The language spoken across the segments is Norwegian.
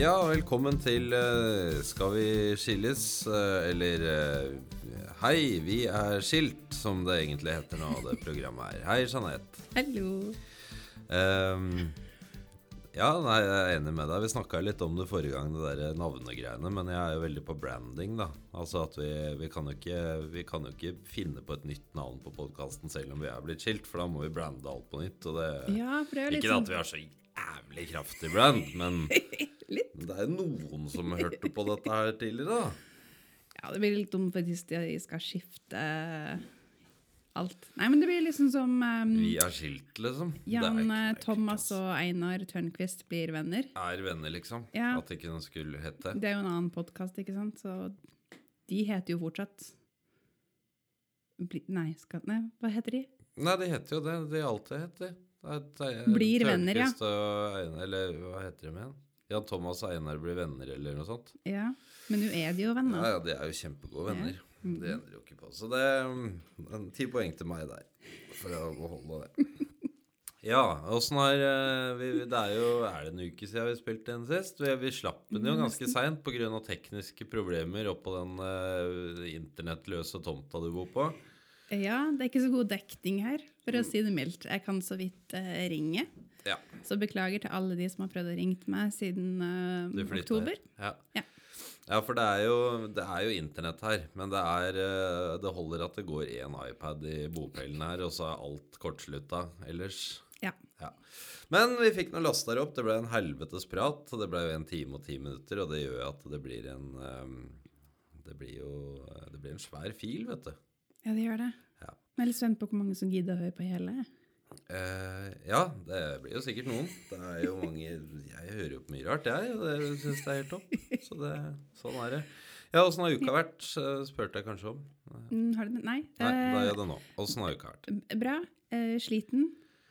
Ja, velkommen til eh, Skal vi skilles? eh, eller eh, Hei, vi er skilt, som det egentlig heter nå, det programmet her. Hei, Jeanette. Hallo. Um, ja, nei, jeg er enig med deg. Vi snakka litt om det forrige gang, det der navnegreiene. Men jeg er jo veldig på branding, da. Altså at vi, vi, kan ikke, vi kan jo ikke finne på et nytt navn på podkasten selv om vi er blitt skilt, for da må vi brande alt på nytt. Og det, Ja, det er jo ikke liksom... at vi har så jævlig kraftig brand, men litt. det er noen som hørte på dette her tidligere, da. Ja, det blir litt dumt hvis de skal skifte alt. Nei, men det blir liksom som um, Vi er skilt, liksom. Jan eh, Thomas og Einar Tørnquist blir venner. Er venner, liksom. Ja. At ikke den skulle hete. Det er jo en annen podkast, ikke sant? Så de heter jo fortsatt Bli, Nei, skal, nei, hva heter de? Nei, de heter jo det. De alltid heter det. Blir venner, ja. Og Einar, eller hva heter de igjen? Jan Thomas og Einar blir venner, eller noe sånt. Ja, Men nå er de jo venner. ja, de er jo kjempegode venner. Det endrer jo ikke på. Så det er ti poeng til meg der, for å beholde det. Ja, åssen har eh, vi, Det er jo Er det en uke siden vi spilte den sist? Vi, vi slapp den jo ganske seint pga. tekniske problemer oppå den uh, internettløse tomta du bor på. Ja, det er ikke så god dekning her, for å si det mildt. Jeg kan så vidt eh, ringe. Ja, Så beklager til alle de som har prøvd å ringe meg siden eh, oktober. Ja. Ja. ja, for det er, jo, det er jo internett her. Men det, er, eh, det holder at det går én iPad i bopelen her, og så er alt kortslutta ellers. Ja. Ja. Men vi fikk nå lasta opp. Det ble en helvetes prat. Det ble jo en time og ti minutter, og det gjør at det blir en ehm, Det blir jo Det blir en svær fil, vet du. Ja, det gjør det. Ja. Jeg er litt spent på hvor mange som gidder å høre på hele. Uh, ja, det blir jo sikkert noen. Det er jo mange Jeg hører jo på mye rart, jeg, og det syns jeg er helt topp. Så det, sånn er det. Ja, åssen har uka vært? eh, spurte jeg kanskje om. Mm, har du det? Nei. Nei, da Eh, gjør jeg det nå. Åssen har uka vært? bra. Uh, sliten.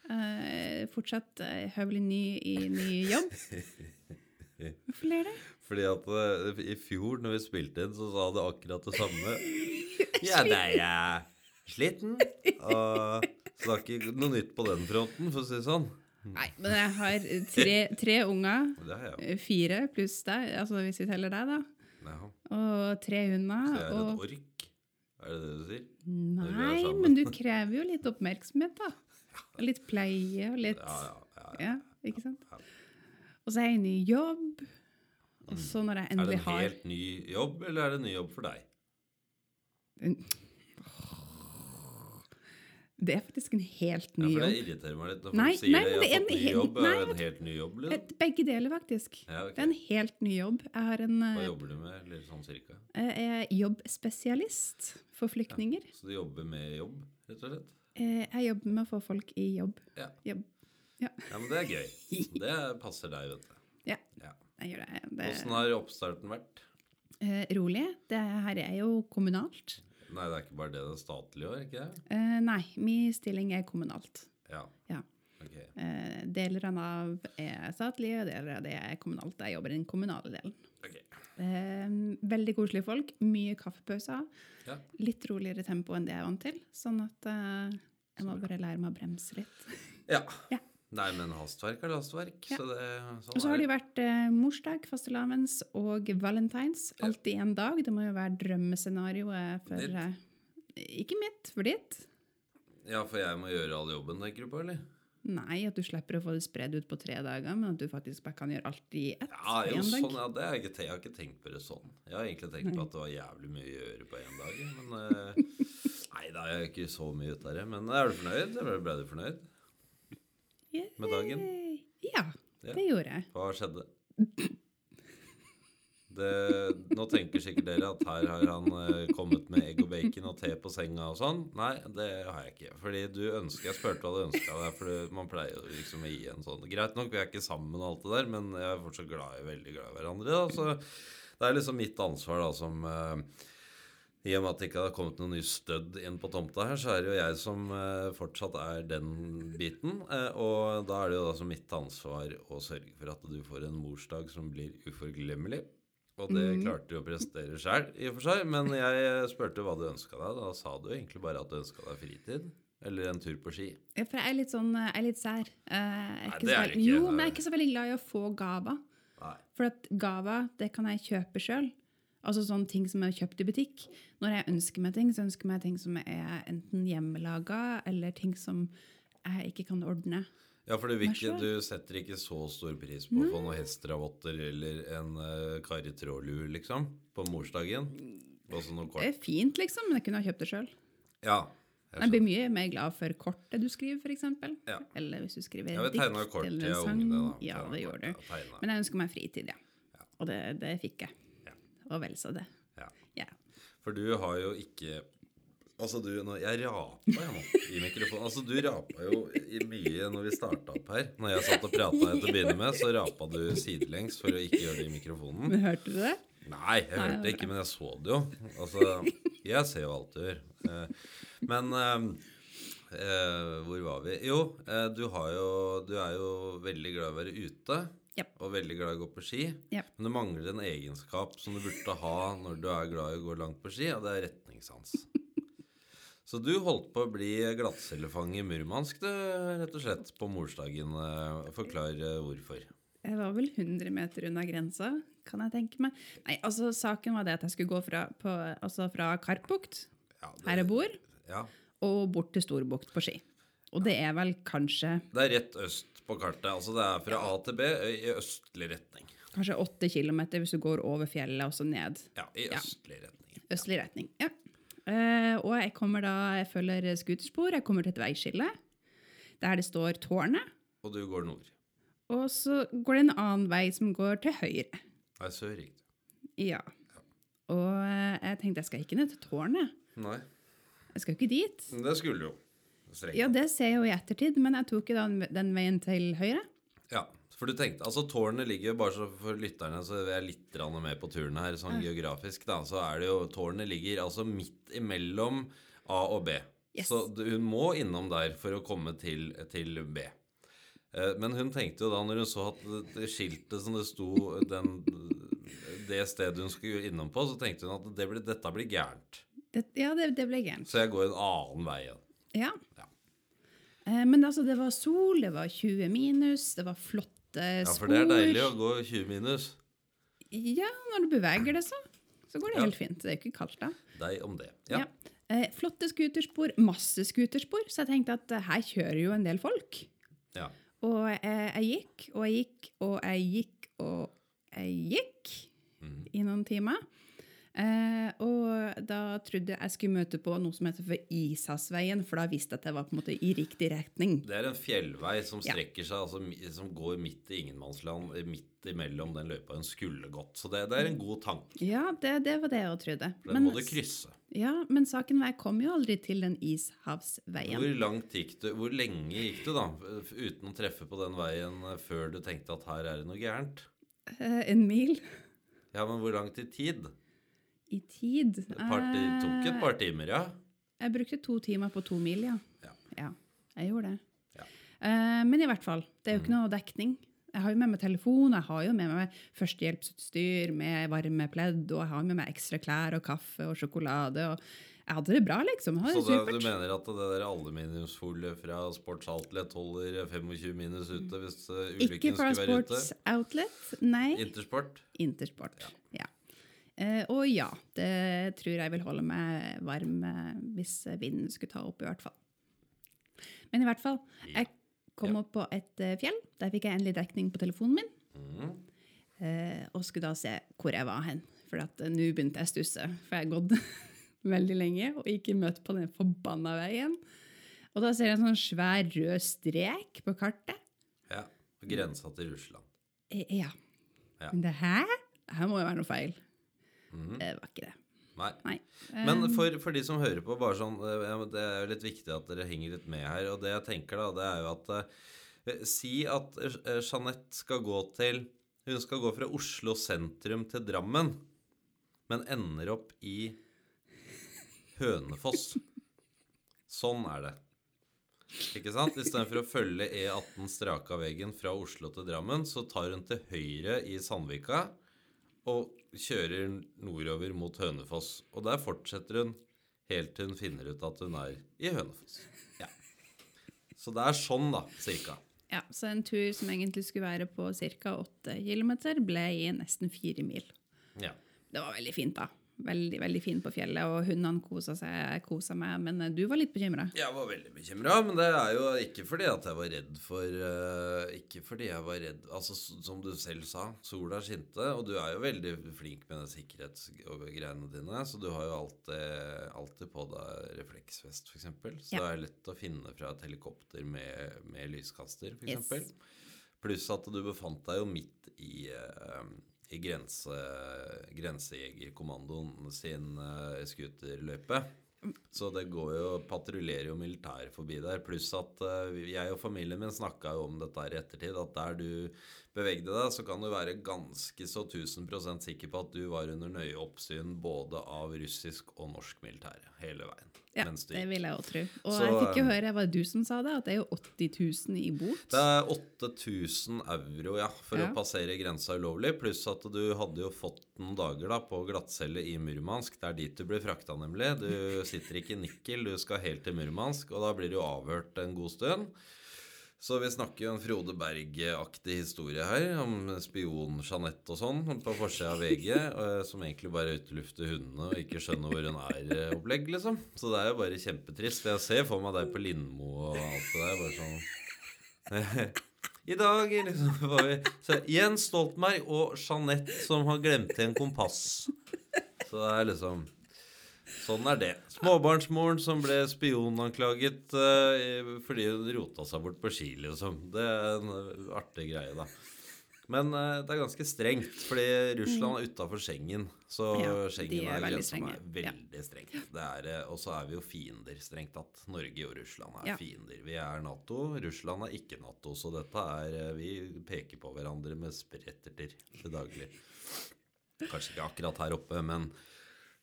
Uh, fortsatt høvelig ny i ny jobb. Hvorfor ler du? Fordi at eh, i fjor når vi spilte inn, så sa du akkurat det samme. Ja, nei, jeg er sliten. Og så det er ikke noe nytt på den fronten, for å si det sånn. Nei, men jeg har tre, tre unger. Det eh, Fire pluss deg, altså hvis vi teller deg, da. Og tre hunder. Så jeg er et ork? Er det det du sier? er Nei, du men du krever jo litt oppmerksomhet, da. Og litt pleie og litt Ja, ja. ja, ja. Ja, ikke sant? Og så er jeg i ny jobb. Og så når jeg Er det endelig en har helt ny jobb, eller er det en ny jobb for deg? Det er faktisk en helt ny jobb. Ja, for det irriterer meg litt når folk Nei, sier nei, det. Jeg har fått ny jobb. Er det en helt ny jobb, liksom? Begge deler, faktisk. Ja, okay. Det er en helt ny jobb. Har en Hva eh, jobber du med, eller sånn cirka? jeg er jobbspesialist for flyktninger. Så du jobber med jobb, rett og slett? Eh, Jeg jobber med å få folk i jobb. Ja. jobb. Ja, Ja, men det er gøy. Det passer deg, vet du. ja Ja. Jeg gjør det. det Åssen har oppstarten vært? eh, rolig. Det her er jo kommunalt. Nei, det er ikke bare det det er statlig år, ikke det? Eh, nei, min stilling er kommunalt. Ja. Ja. Okay. Eh, deler av Nav er statlige, deler av det er kommunalt. Jeg jobber i den kommunale delen. ok. Eh, veldig koselige folk. Mye kaffepauser. Ja. Litt roligere tempo enn det jeg er vant til. Sånn at eh, jeg må bare lære meg å bremse litt. Ja. Ja. Nei, men hastverk er lastverk. Ja. Så det, sånn Og så har er det jo vært eh, morsdag, fastelavns og valentines. Alltid en dag. Det må jo være drømmescenarioet for eh, Ikke mitt, for ditt. Ja, for jeg må gjøre all jobben, tenker du på, eller? Nei, at du slipper å få det spredd ut på tre dager, men at du faktisk bare kan gjøre alt i ett Ja, jo, sånn, ja, det har jeg, ikke, jeg har ikke tenkt på det sånn. Jeg har egentlig tenkt på at det var jævlig mye å gjøre på én dag. Men eh, Nei, da er jeg ikke så mye ut av det. Men er du fornøyd? Ble du fornøyd? Med dagen? Yay. Ja, Ja. det gjorde jeg. Hva skjedde? Det, nå tenker sikkert dere at her har han eh, kommet med egg og bacon og te på senga og sånn. Nei, det har jeg ikke. Fordi du ønsker Jeg spurte hva du ønska deg, for man pleier jo liksom å gi en sånn Greit nok, vi er ikke sammen og alt det der, men jeg er fortsatt glad i, veldig glad i hverandre. Da. Så det er liksom mitt ansvar da som eh, I og med at det ikke har kommet noen ny stødd inn på tomta her, så er det jo jeg som eh, fortsatt er den biten. Eh, og da er det jo som mitt ansvar å sørge for at du får en morsdag som blir uforglemmelig. Og det klarte du å prestere sjøl, i og for seg. Men jeg spurte hva du ønska deg. Da sa du egentlig bare at du ønska deg fritid. Eller en tur på ski. Ja, For jeg er litt sånn, jeg er litt sær. Eh, er Nei, det er ikke. Jo, men jeg er ikke så veldig glad i å få gaver. For at gaver, det kan jeg kjøpe sjøl. Altså sånne ting som er kjøpt i butikk. Når jeg ønsker meg ting, så ønsker jeg meg ting som er enten hjemmelaga, eller ting som jeg ikke kan ordne. Ja, for det er ikke, du setter ikke så stor pris på å få noen hestravotter eller en uh, karritrådlue, liksom, på morsdagen? Noe Det er fint, liksom, men jeg kunne ha kjøpt det sjøl. Ja. jeg Jeg blir mye mer glad for kortet du skriver, f.eks. Ja. Eller hvis du skriver vi dikt eller en sang. ungene. Ja, det gjør gjorde du. ja. Men jeg ønsker meg fritid, ja. Og det, det fikk jeg. Og vel så det. Ja. Ja. For du har jo ikke Altså, du nå, Jeg rapa jo nå i mikrofonen. Altså, du rapa jo i mye når vi starta opp her. Når jeg satt og prata til å begynne med, så rapa du sidelengs for å ikke gjøre det i mikrofonen. Men hørte du det? Nei, jeg Nei, hørte det ikke, men jeg så det jo. Altså, jeg ser jo alt du gjør. Eh, Men eh, eh, hvor var vi? Jo, du, har jo, du er jo veldig glad i å være ute. Japp. Og veldig glad i å gå på ski. Yep. Men det mangler en egenskap som du burde ha når du er glad i å gå langt på ski, og det er retningssans. Så du holdt på å bli glattcellefang i Murmansk, du, rett og slett, på morsdagen. Eh, Forklar eh, hvorfor. Jeg var vel 100 meter unna grensa, kan jeg tenke meg. Nei, altså Saken var det at jeg skulle gå fra, på, altså fra Karpbukt, Ja, her jeg bor, Ja, og bort til Storbukt på ski. Og det er vel kanskje, Det er rett øst på kartet. Altså det er fra A til B i østlig retning. kanskje åtte km hvis du går over fjellet og så ned. Ja, i Ja. østlig retning. Østlig retning. ja. Uh, og jeg kommer da, jeg følger skuterspor, jeg kommer til et veiskille der det står tårnet. Og du går nord. Og så går det en annen vei som går til høyre. Nei, sør gikk. Ja. Og eh, jeg tenkte jeg skal ikke ned til tårnet. Nei, Jeg skal jo ikke dit. det skulle du jo. Ja, det ser jeg jo i ettertid, men jeg tok jo den, den veien til høyre. Ja, for du tenkte, altså Tårnet ligger jo bare så for lytterne, så vi er litt med på turen her, sånn geografisk, da, så er det jo Tårnet ligger altså midt imellom A og B. Yes. Så hun må innom der for å komme til, til B. Eh, Men hun tenkte jo da, når hun så at det skiltet som det sto den, det stedet hun skulle innom på, så tenkte hun at det ble, dette blir gærent. Det, ja, det, det ble gærent. Så jeg går en annen vei igjen. Ja. Eh, men altså, det var sol, det var 20 minus, det var flotte spor. Ja, for det er deilig å gå 20 minus. Ja, når du beveger det så, så går det Ja. helt fint. Det er ikke kaldt da. Deg om det. Ja. Ja. Eh, flotte skuterspor, masse skuterspor, så jeg tenkte at eh, her kjører jo en del folk. ja. Og eh, jeg gikk, og jeg gikk, og jeg gikk, og jeg gikk mm. i noen timer. Eh, og da trodde jeg jeg skulle møte på noe som heter for Isasveien, for da visste jeg at jeg var på en måte i riktig retning. Det er en fjellvei som strekker seg, altså, som går midt i ingenmannsland, eh, midt imellom den løypa hun skulle gått. Så det, det er en god tanke. Ja, det, det var det jeg trodde. For Den må du krysse. ja, men saken var jeg kom jo aldri til den Ishavsveien. Hvor langt gikk du, hvor lenge gikk du da, uten å treffe på den veien eh, før du tenkte at her er det noe gærent? Eh, en mil Ja, men hvor langt i tid? I tid. Et par, det tok et Eh, par timer, ja. Jeg brukte to timer på to mil, ja. Ja. Ja, jeg gjorde det. Ja. Eh, men i hvert fall, det er jo ikke noe dekning. Jeg har jo med meg telefon, jeg har jo med meg førstehjelpsutstyr med varme pledd, og jeg har med meg ekstra klær og kaffe og sjokolade. og Jeg hadde det bra, liksom. Det Så det du mener at det der aluminiumsfolie fra Sports Outlet holder 25 minus ute hvis ulykken skulle ulykken ute? skulle være Sports? Outlet, nei. Intersport? Intersport. Ja. Eh, og ja, det tror jeg vil holde meg varm eh, hvis vinden skulle ta opp, i hvert fall. Men i hvert fall, jeg kom opp på et eh, fjell. Der fikk jeg endelig dekning på telefonen min. Eh, og skulle da se hvor jeg var hen. For at eh, nå begynte jeg å stusse. For jeg har gått veldig lenge og ikke møtt på den forbanna veien. Og da ser jeg en sånn svær rød strek på kartet. Ja. Grensa til Russland. Eh, ja. Ja. Men det her, her må jo være noe feil. Mhm. Det var ikke det. Nei. Nei. Men Eh, for, for de som hører på, bare sånn, eh, det er jo litt viktig at dere henger litt med her. Og det jeg tenker da, det er jo at Si at Jeanette skal gå til Hun skal gå fra Oslo sentrum til Drammen, men ender opp i Hønefoss. Sånn er det. Ikke sant? Istedenfor å følge E18 straka veggen fra Oslo til Drammen, så tar hun til høyre i Sandvika og kjører nordover mot Hønefoss. Og der fortsetter hun helt til hun finner ut at hun er i Hønefoss. Ja. Så det er sånn, da, cirka. Ja, Så en tur som egentlig skulle være på ca. 8 km, ble i nesten 4 mil. Ja. Det var veldig fint, da. Veldig veldig fint på fjellet, og hundene kosa seg, kosa meg. Men eh, du var litt bekymra? Jeg var veldig bekymra, men det er jo ikke fordi at jeg var redd for uh, Ikke fordi jeg var redd Altså, som du selv sa, sola skinte, og du er jo veldig flink med den sikkerhetsgreiene dine, så du har jo alltid, alltid på deg refleksvest, f.eks. Så Ja. det er lett å finne fra et helikopter med, med lyskaster, f.eks. Yes. Pluss at du befant deg jo midt i, eh, i grense, Grensejegerkommandoen sin uh, scooterløype. Så det går jo, patruljerer jo militær forbi der. Pluss at uh, jeg og familien min snakka jo om dette her i ettertid. At der du bevegde deg, så kan du være ganske så 1000% sikker på at du var under nøye oppsyn både av russisk og norsk militær hele veien. Ja, det vil jeg òg tro. Og Så, jeg fikk jo eh, høre, var det du som sa det, at det er jo 80 000 i bot? Det er 8000 euro ja, for Ja. å passere grensa ulovlig. Pluss at du hadde jo fått noen dager da på glattcelle i Murmansk. Det er dit du blir frakta, nemlig. Du sitter ikke i Nikkel, du skal helt til Murmansk. Og da blir du avhørt en god stund. Så vi snakker jo en Frode Berg-aktig historie her, om spion Jeanette og sånn, på forsida av VG, eh, som egentlig bare utelufter hundene og ikke skjønner hvor hun er-opplegg, liksom. Så det er jo bare kjempetrist. Jeg ser for meg deg på Lindmo og alt det der, bare sånn I dag liksom, var vi så Jens Stoltenberg og Jeanette som har glemt en kompass. Så det er liksom Sånn er det. Småbarnsmoren som ble spionanklaget uh, fordi hun rota seg bort på ski, liksom. Det er en eh, artig greie, da. Men uh, det er ganske strengt, fordi Russland er utafor Schengen. Så Ja, Schengen er er veldig grensa som er veldig Ja. strengt. Det og så er vi jo fiender, strengt tatt. Norge og Russland er Ja. fiender. Vi er Nato, Russland er ikke Nato. Så dette er Vi peker på hverandre med spretterter til daglig. Kanskje ikke akkurat her oppe, men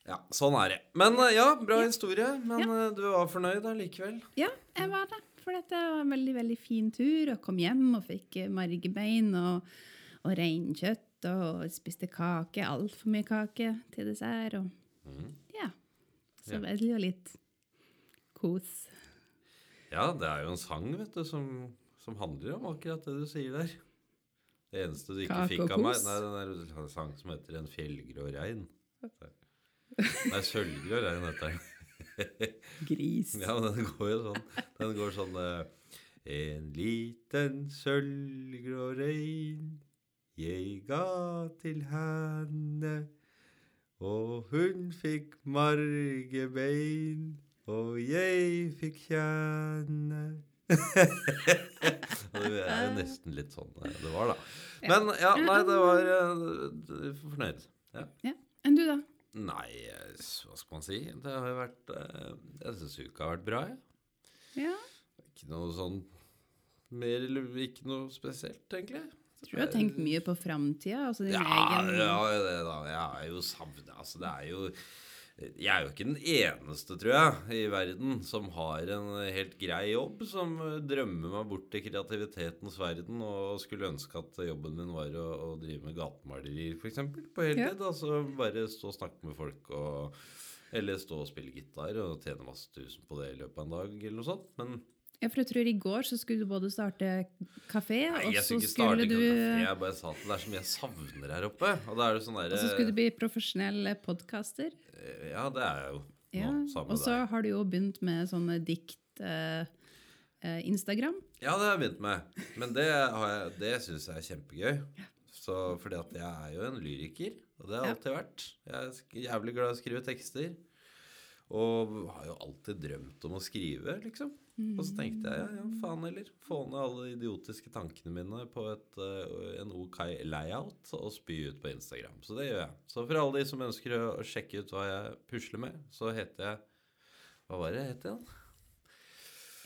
ja, sånn er det. Men eh, ja, bra historie. Men ja. du var fornøyd allikevel? Ja, jeg var det. For dette var en veldig veldig fin tur. Og kom hjem og fikk eh, margebein og, og reinkjøtt og spiste kake. Altfor mye kake til dessert. Og mm. ja. Så Ja. veldig og litt kos. Ja, det er jo en sang, vet du, som, som handler om akkurat det du sier der. Det eneste du ikke Kake fikk av meg? Nei, den er en sang som heter En fjellgrå rein. Nei, sølvgrøt er jo den. Gris. Ja, men den går jo sånn Den går sånn eh, En liten sølvgrå rein jeg ga til henne, og hun fikk margebein, og jeg fikk kjenne Det er jo nesten litt sånn eh, det var, da. Men ja, nei, det var eh, Fornøyd. Ja. Ja. Enn du, da? Nei, hva skal man si? Det har jo vært Jeg syns uka har vært bra, jeg. Ja. Ikke noe sånn mer eller ikke noe spesielt, egentlig. Jeg tror du har tenkt mye på framtida. Altså din Ja, egen ja, det da. Jeg er jo savna Altså, det er jo jeg er jo ikke den eneste, tror jeg, i verden som har en helt grei jobb, som drømmer meg bort til kreativitetens verden og skulle ønske at jobben min var å, å drive med gatemalerier, f.eks. på heltid. Altså bare stå og snakke med folk og Eller stå og spille gitar og tjene masse tusen på det i løpet av en dag, eller noe sånt. Men Ja, for jeg tror i går så skulle du både starte kafé, Nei, og så skulle du kafé. Jeg bare sa at det er så mye jeg savner her oppe. Og er det sånn og så skulle du bli profesjonell podcaster. Ja, det er jeg jo. Nå, Ja. sammen Og så har du jo begynt med sånne dikt eh, eh, Instagram. Ja, det har jeg begynt med. Men det, jeg- det syns jeg er kjempegøy. Så, fordi at jeg er jo en lyriker, og det har jeg Ja. alltid vært. Jeg er jævlig glad i å skrive tekster. Og har jo alltid drømt om å skrive, liksom. Og så tenkte jeg ja, ja, faen heller. Få ned alle de idiotiske tankene mine på et, eh, en OK layout og spy ut på Instagram. Så det gjør jeg. Så for alle de som ønsker å, å sjekke ut hva jeg pusler med, så heter jeg Hva var det jeg het igjen?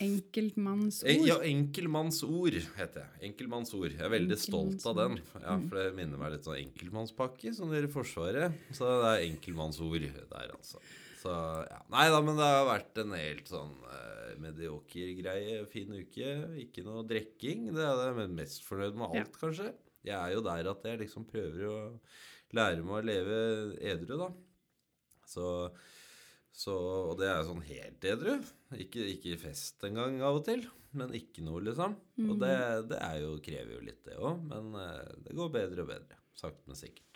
Enkeltmannsord. Ja, Enkeltmannsord heter jeg. Enkeltmannsord. Jeg er veldig stolt av den. Ja, For det minner meg litt sånn enkeltmannspakke som dere i Forsvaret. Så det er enkeltmannsord der, altså. Så ja. Nei da, men det har vært en helt sånn uh, medioker greie. Fin uke. Ikke noe drikking. Det er det jeg er mest fornøyd med alt, kanskje. Jeg er jo der at jeg liksom prøver å lære meg å leve edru, da. Så Så, og det er sånn helt edru. Ikke, ikke fest engang av og til. Men ikke noe, liksom. Og det, det er jo, krever jo litt, det òg. Men uh, det går bedre og bedre. Sakte, men sikkert.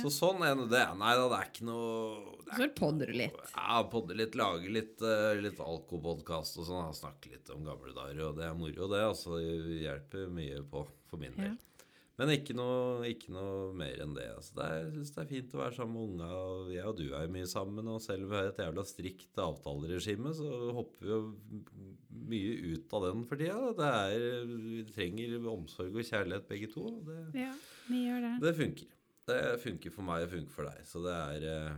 Så sånn er nå det. Nei da, det er ikke noe det er Så podder du litt. ja, podder litt, lager litt, uh, litt alkopodkast og sånn. Snakke litt om gamle dager, og det er moro, det. Altså, det hjelper mye på for min del. Men ikke noe, ikke noe mer enn det. Altså, det er, synes det er fint å være sammen med unga. Og jeg og du er jo mye sammen, og selv om vi har et jævla strikt avtaleregime, så hopper vi jo mye ut av den for tida. Er, vi trenger omsorg og kjærlighet begge to. Det, Ja, vi gjør det. det funker. Det funker for meg og funker for deg. Så det er eh,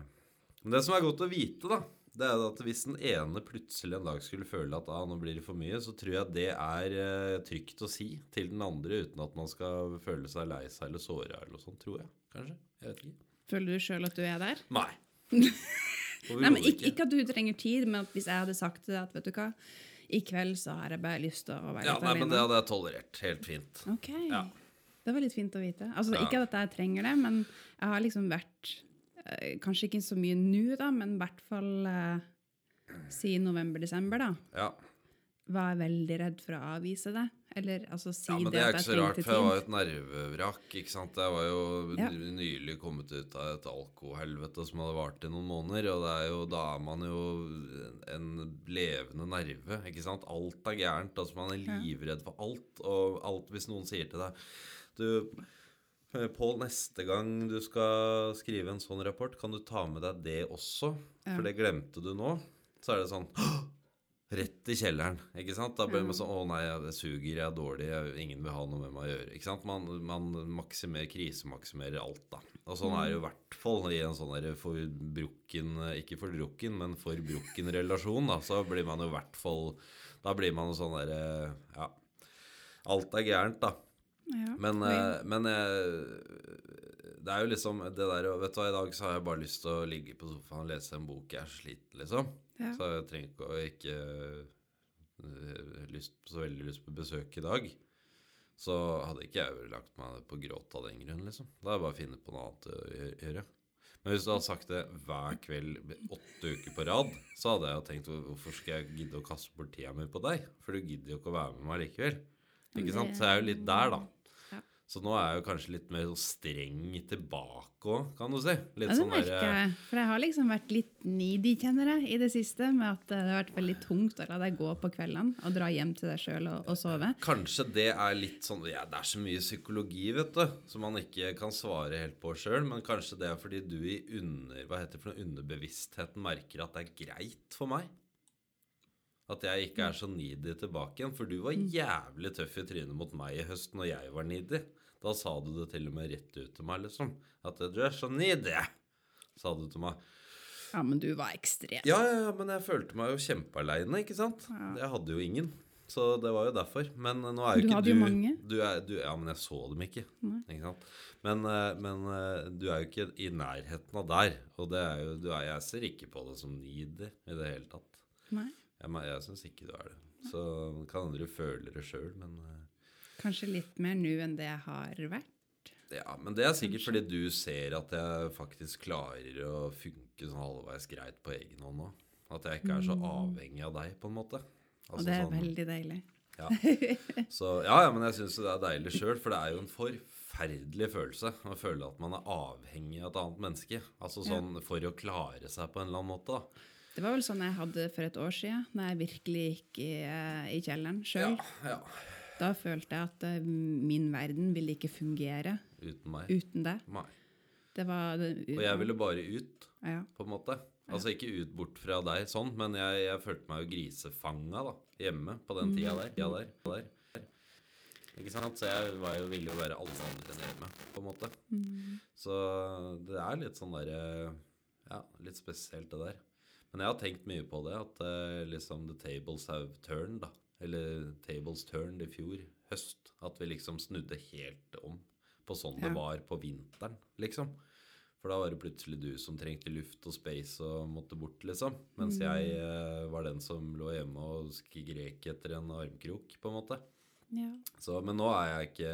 Men det som er godt å vite, da, det er at hvis den ene plutselig en dag skulle føle at ah, nå blir det for mye, så tror jeg det er eh, trygt å si til den andre uten at man skal føle seg lei seg eller såra eller noe sånt, tror jeg. Kanskje. Jeg vet ikke. Føler du sjøl at du er der? Nei. Nei, men ikke, ikke at du trenger tid, men at hvis jeg hadde sagt til deg at vet du hva, i kveld så har jeg bare lyst til å være Ja, litt nei, alene. men det hadde jeg tolerert. Helt fint. Ok. Ja. Det var litt fint å vite. Altså, Ja. Ikke at jeg trenger det, men jeg har liksom vært eh, Kanskje ikke så mye nå, da, men i hvert fall eh, siden november-desember, da. Ja. Var jeg veldig redd for å avvise det. Eller altså si ja, men det det er at ikke jeg så rart, for jeg var jo et nervevrak. ikke sant? Jeg var jo Ja. nylig kommet ut av et alkohelvete som hadde vart i noen måneder. Og det er jo, da er man jo en levende nerve. ikke sant? Alt er gærent. altså Man er livredd for alt. Og alt hvis noen sier til deg Du, eh, Pål, neste gang du skal skrive en sånn rapport, kan du ta med deg det også? Ja. For det glemte du nå. Så er det sånn Rett i kjelleren. ikke sant? Da blir man sånn Å nei, jeg suger, jeg er dårlig, jeg, ingen vil ha noe med meg å gjøre. ikke sant? Man, man maksimerer, krisemaksimerer alt, da. Og sånn er det i hvert fall i en sånn forbrukken Ikke fordrukken, men forbrukken relasjon, da. Så blir man jo i hvert fall Da blir man jo sånn derre Ja. Alt er gærent, da. Ja, Men, eh, men eh, det er jo liksom det der Vet du hva, i dag så har jeg bare lyst til å ligge på sofaen og lese en bok. Jeg er så sliten, liksom. Ja. Så jeg trenger ikke ikke eh, lyst, så veldig lyst på besøk i dag. Så hadde ikke jeg lagt meg på gråt av den grunn, liksom. Da er det bare å finne på noe annet å gjøre. Men hvis du hadde sagt det hver kveld åtte uker på rad, så hadde jeg jo tenkt hvorfor skal jeg gidde å kaste bort tida mi på deg? For du gidder jo ikke å være med meg likevel. Ikke sant? Så jeg er jo litt der, da. Så nå er jeg jo kanskje litt mer streng tilbake òg, kan du si. Litt Ja, det sånn merker sånn jeg. For jeg har liksom vært litt needy, kjenner jeg, i det siste. Med at det har vært veldig tungt å la deg gå på kveldene og dra hjem til deg sjøl og, og sove. Kanskje det er litt sånn ja, Det er så mye psykologi, vet du, som man ikke kan svare helt på sjøl. Men kanskje det er fordi du i under, hva heter det for noe, underbevisstheten merker at det er greit for meg. At jeg ikke er så needy tilbake igjen. For du var jævlig tøff i trynet mot meg i høst når jeg var needy. Da sa du det til og med rett ut til meg, liksom. At du er så needy, sa du til meg. Ja, men du var ekstrem. Ja, ja, ja, men jeg følte meg jo kjempealeine, ikke sant? Ja. Jeg hadde jo ingen. Så det var jo derfor. Men eh, nå er jo Du ikke hadde du jo mange. Du er, du, ja, men jeg så dem ikke. Ikke sant? Men, eh, men eh, du er jo ikke i nærheten av der. Og det er jo, du er, jeg ser ikke på det som needy i det hele tatt. Nei. Jeg, jeg syns ikke du er det. Så kan hende du føler det sjøl, men eh, Kanskje litt mer nå enn det jeg har vært. Ja, men det er sikkert fordi du ser at jeg faktisk klarer å funke sånn halvveis greit på egen hånd nå. At jeg ikke er så avhengig av deg, på en måte. Altså, Og det er sånn- veldig deilig. Ja. Så, ja, ja, men jeg syns det er deilig sjøl, for det er jo en forferdelig følelse å føle at man er avhengig av et annet menneske. Altså sånn for å klare seg på en eller annen måte, da. Det var vel sånn jeg hadde for et år siden, når jeg virkelig gikk i, eh, i kjelleren sjøl. Ja, ja. Da følte jeg at eh, min verden ville ikke fungere Uten meg. uten det. Det var det, Og jeg ville bare ut, ja. på en måte. Altså ikke ut bort fra deg sånn, men jeg, jeg følte meg jo grisefanga da, hjemme på den tida der. Ja, der, der. Ikke sant? Så jeg var jo, ville jo være alle andre enn hjemme, på en måte. Så det er litt sånn derre Ja, litt spesielt det der. Men jeg har tenkt mye på det, at uh, liksom the tables have turned, da. Eller tables turned i fjor høst. At vi liksom snudde helt om på sånn det var på vinteren, liksom. For da var det plutselig du som trengte luft og space og måtte bort, liksom. Mens jeg uh, var den som lå hjemme og skrek etter en armkrok, på en måte. ja. Så, men nå er jeg ikke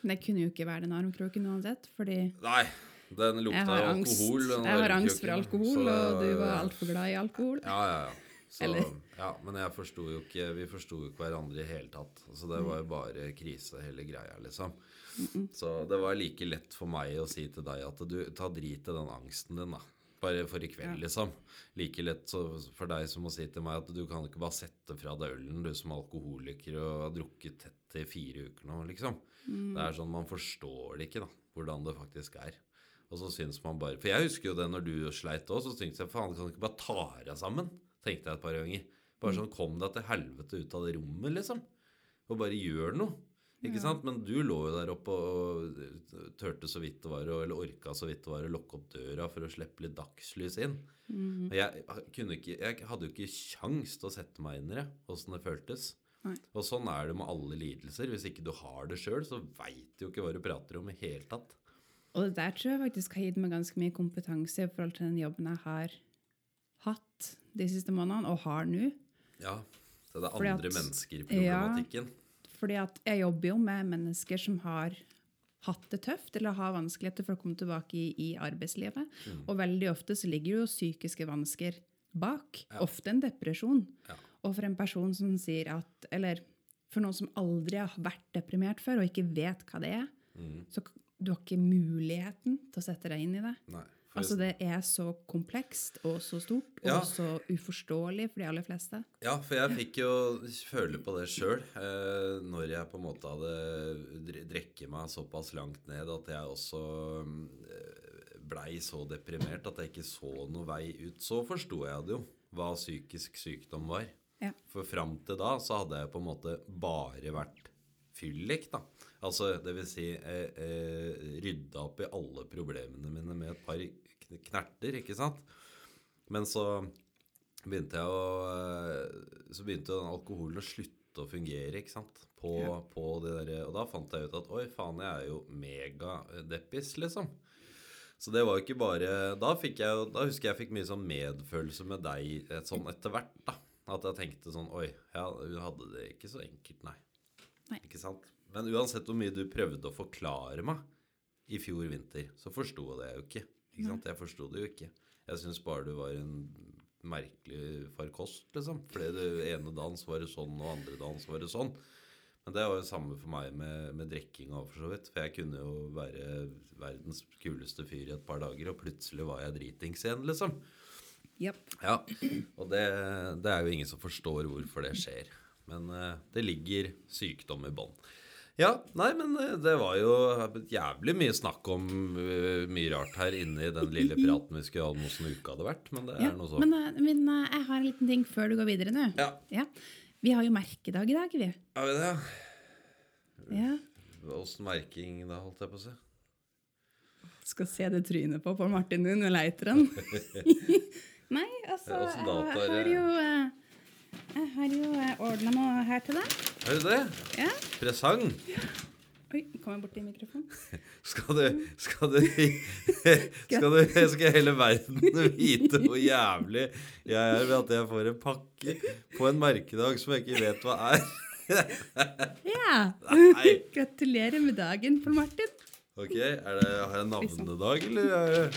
Men det kunne jo ikke være den armkroken uansett, fordi Nei. Den lukta Jeg har jo angst, alkohol. jeg har angst for alkohol, så og du det- var altfor glad i alkohol. Ja, ja, ja. Så, ja, men jeg forsto jo ikke Vi forsto jo ikke hverandre i hele tatt. Så det var jo bare krise, hele greia, liksom. Så det var like lett for meg å si til deg at du ta drit i den angsten din, da. Bare for i kveld, liksom. Like lett så for deg som å si til meg at du kan ikke bare sette fra deg ølen, du som alkoholiker og har drukket tett i fire uker nå, liksom. Det er sånn, Man forstår det ikke, da, hvordan det faktisk er. Og så syns man bare For jeg husker jo det når du sleit òg, så syntes jeg faen, kan du ikke bare ta deg sammen? Tenkte jeg et par ganger. Bare sånn, Kom deg til helvete ut av det rommet, liksom. Og bare gjør noe. Ikke sant? Men du lå jo der oppe og tørte så vidt det var, eller orka så vidt det var å lukke opp døra for å slippe litt dagslys inn. og jeg, kunne ikke, jeg hadde jo ikke kjangs til å sette meg inn i det, åssen det føltes. Nei. Og sånn er det med alle lidelser. Hvis ikke du har det sjøl, så veit du jo ikke hva du prater om i hele tatt. Og det der tror jeg faktisk har gitt meg ganske mye kompetanse i forhold til den jobben jeg har hatt de siste månedene, og har nå. Ja, så det er andre at- mennesker i problematikken. Fordi at jeg jobber jo med mennesker som har hatt det tøft, eller har vanskeligheter for å komme tilbake i, i arbeidslivet. Mm. Og veldig ofte så ligger det jo psykiske vansker bak. Ofte en depresjon. Ja. Og for en person som sier at Eller for noen som aldri har vært deprimert før, og ikke vet hva det er, Mm. så du har ikke muligheten til å sette deg inn i det. Nei, Altså Det er så komplekst og så stort og Ja. så uforståelig for de aller fleste. Ja, for jeg fikk jo føle på det sjøl eh, når jeg på en måte hadde dre- drekket meg såpass langt ned at jeg også eh, blei så deprimert at jeg ikke så noe vei ut. Så forsto jeg det jo, hva psykisk sykdom var. Ja. For fram til da så hadde jeg på en måte bare vært fyllik, da. Altså, det vil si eh, eh, rydda opp i alle problemene mine med et par knerter, ikke sant? Men så begynte jeg å eh, Så begynte den alkoholen å slutte å fungere, ikke sant? På, Ja. på det der, og da fant jeg ut at oi, faen, jeg er jo megadeppis, liksom. Så det var jo ikke bare Da fikk jeg Da husker jeg jeg fikk mye sånn medfølelse med deg et sånn etter hvert, da. At jeg tenkte sånn Oi, ja, hun hadde det ikke så enkelt, nei. Nei. Ikke sant? Men uansett hvor mye du prøvde å forklare meg i fjor vinter, så forsto jeg det jo ikke. Ikke sant? Jeg forsto det jo ikke. Jeg syns bare du var en merkelig farkost, liksom. Fordi det ene dagen var det sånn, og andre dagen var det sånn. Men det var jo samme for meg med, med drikking òg, for så vidt. For jeg kunne jo være verdens kuleste fyr i et par dager, og plutselig var jeg dritings igjen, liksom. Yep. Ja, og det, det er jo ingen som forstår hvorfor det skjer. Men uh, det ligger sykdom i bånn. Ja, nei, men eh, det var jo jævlig mye snakk om eh, mye rart her inne i den lille praten vi skulle ha om åssen uka hadde vært. Men det Ja, er noe sånn. men, eh, men eh, jeg har en liten ting før du går videre nå. Ja, ja. Vi har jo merkedag i dag, vi. har vi det? Ja. Åssen merking da, holdt jeg på å si? Skal se det trynet på Pål Martin nå når leiter den. Nei, altså jeg, har jo eh, Jeg har jo ordna noe her til deg. Har du det? Ja. Presang? Oi, kom jeg borti mikrofonen? Skal du Skal du Skal, du, skal hele verden vite hvor jævlig jeg er ved at jeg får en pakke på en merkedag som jeg ikke vet hva er? Ja! Nei. Gratulerer med dagen, Pål Martin. Ok, er det, Har jeg navnedag, eller er det,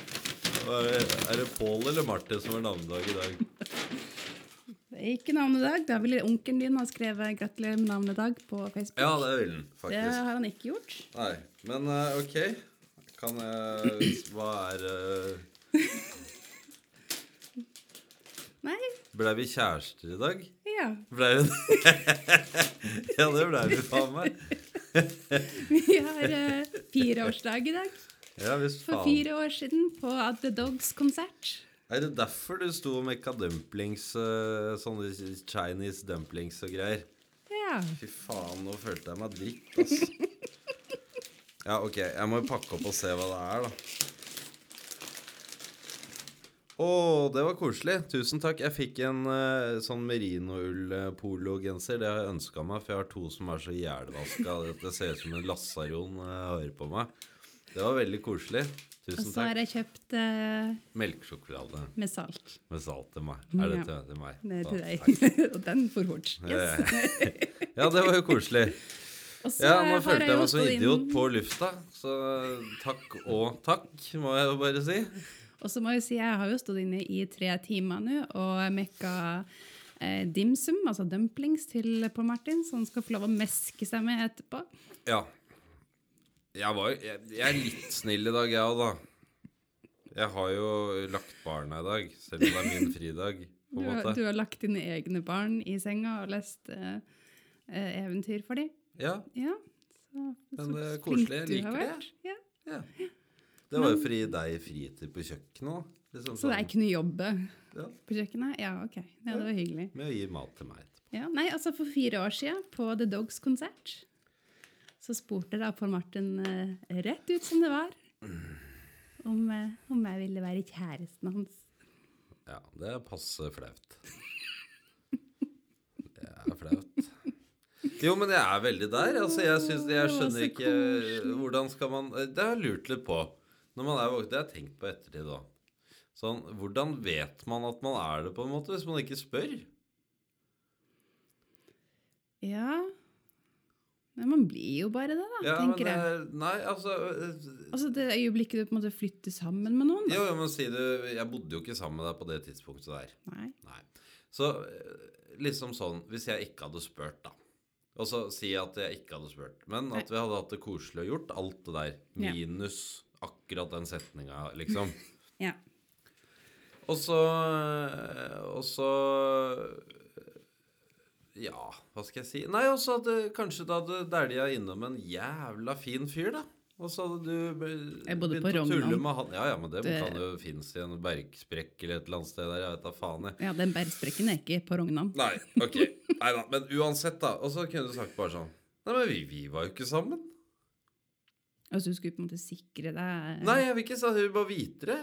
er det, er det Pål eller Martin som har navnedag i dag? Det ikke navnedag. Da ville onkelen din ha skrevet 'gratulerer med navnedag' på Facebook. Ja, det vil den det har han ikke gjort. Nei, men uh, ok. Kan jeg Hva er uh... Nei, Blei vi kjærester i dag? ja. Blei vi det? ja, det blei vi faen meg. Vi har uh, fireårsdag i dag. Ja visst For faen. fire år siden på At The Dogs-konsert. Er det derfor du sto og mekka dumplings, eh, sånne Chinese dumplings og greier? Ja. Fy faen, nå følte jeg meg dritt, ass. Ja, ok, jeg må pakke opp og se hva det er, da. Å, det var koselig. Tusen takk. Jeg fikk en uh, sånn merinoull-pologenser. Det har jeg ønska meg, for jeg har to som er så jævlvaska. Det ser ut som en lasaron uh, har på meg. Det var veldig koselig. Og så har jeg kjøpt uh, Melkesjokolade med salt. med salt til meg. Er det Ja. til, til meg? Det er til deg. Og den for fort. Yes. Ja, det var jo koselig. Ja, nå følte jeg meg som idiot på lufta, så takk og takk, må jeg jo bare si. Og så må jeg si, jeg har jo stått inne i tre timer nå og mekka eh, dimsum, altså dumplings, til Paul Martin, så han skal få lov å meske seg med etterpå. Ja. Jeg, var, jeg, jeg er litt snill i dag, jeg òg, da. Jeg har jo lagt barna i dag, selv om det er min fridag. på Du, har- du har lagt dine egne barn i senga og lest eh, eh, eventyr for dem. Ja, Ja. Så, Men det er koselig, jeg liker det. Ja. ja. Det var jo for å gi deg fritid på kjøkkenet. Liksom Så jeg sånn, kunne jobbe Ja. på kjøkkenet? Ja, ok. Ja, det var hyggelig. Med å gi mat til meg etterpå. Ja, nei, altså For fire år siden, på The Dogs-konsert, så spurte da Pål Martin eh, rett ut som det var om, eh, om jeg ville være kjæresten hans. Ja, det er passe flaut. Det er flaut. Jo, men jeg er veldig der. Altså, jeg, synes, jeg skjønner ikke. Hvordan skal man Det har jeg lurt litt på. Når man er voksen, Det har jeg tenkt på ettertid da. Sånn, Hvordan vet man at man er det, på en måte, hvis man ikke spør? Ja Men man blir jo bare det, da, Ja, tenker det, jeg. Nei, altså øh, Altså Det øyeblikket du på en måte flytter sammen med noen. Da. Jo, men si du Jeg bodde jo ikke sammen med deg på det tidspunktet der. Nei. Nei. Så eh, liksom sånn Hvis jeg ikke hadde spurt, da. Og så si at jeg ikke hadde spurt. Men at vi hadde hatt det koselig og gjort alt det der. Ja. Minus akkurat den setninga, liksom. Ja. Og så eh, Og så Ja, hva skal jeg si? Nei, og så hadde kanskje da hadde dælja innom en jævla fin fyr, da. Og så hadde du be- begynt på å tulle med han. Ja, ja, men det, Det- kan jo finnes i en bergsprekk eller et eller annet sted der. Jeg vet da faen, jeg. ja, den bergsprekken er ikke på Rognan. Nei, ok. Nei da. Men uansett, da. Og så kunne du sagt bare sånn Nei, men vi, vi var jo ikke sammen. Altså Du skulle på en måte sikre deg Nei, jeg vil ikke si det. vi vil bare vite det.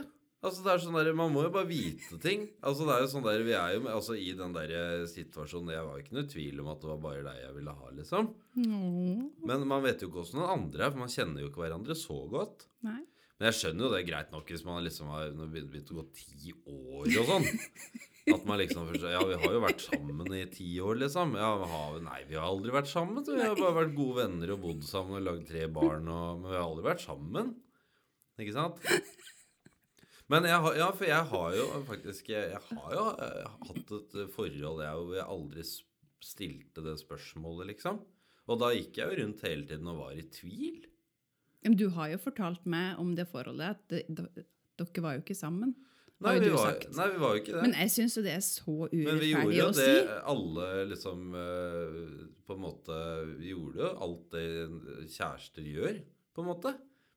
Altså, det er sånn der, Man må jo bare vite ting. Altså, det er jo sånn der, Vi er jo altså, i den der situasjonen Jeg var jo ikke noe tvil om at det var bare deg jeg ville ha, liksom. Åh, Men man vet jo ikke hvordan den andre er, for man kjenner jo ikke hverandre så godt. Nei. Men jeg skjønner jo det er greit nok hvis man liksom har begynt å gå ti år og sånn. At man liksom forstår, Ja, vi har jo vært sammen i ti år, liksom. Ja, vi har nei, vi har aldri vært sammen. Vi har bare vært gode venner og bodd sammen og lagd tre barn, og, men vi har aldri vært sammen. Ikke sant? Men jeg har, ja, for jeg har jo faktisk Jeg, har jo eh, hatt et forhold jeg, hvor jeg aldri stilte det spørsmålet, liksom. Og da gikk jeg jo rundt hele tiden og var i tvil. Men du har jo fortalt meg om det forholdet at det, dere var jo ikke sammen. Nei, vi du var, nei, vi var jo ikke det. Men jeg syns jo det er så Men vi gjorde jo det si. alle liksom eh, På en måte Vi gjorde jo alt det kjærester gjør, på en måte.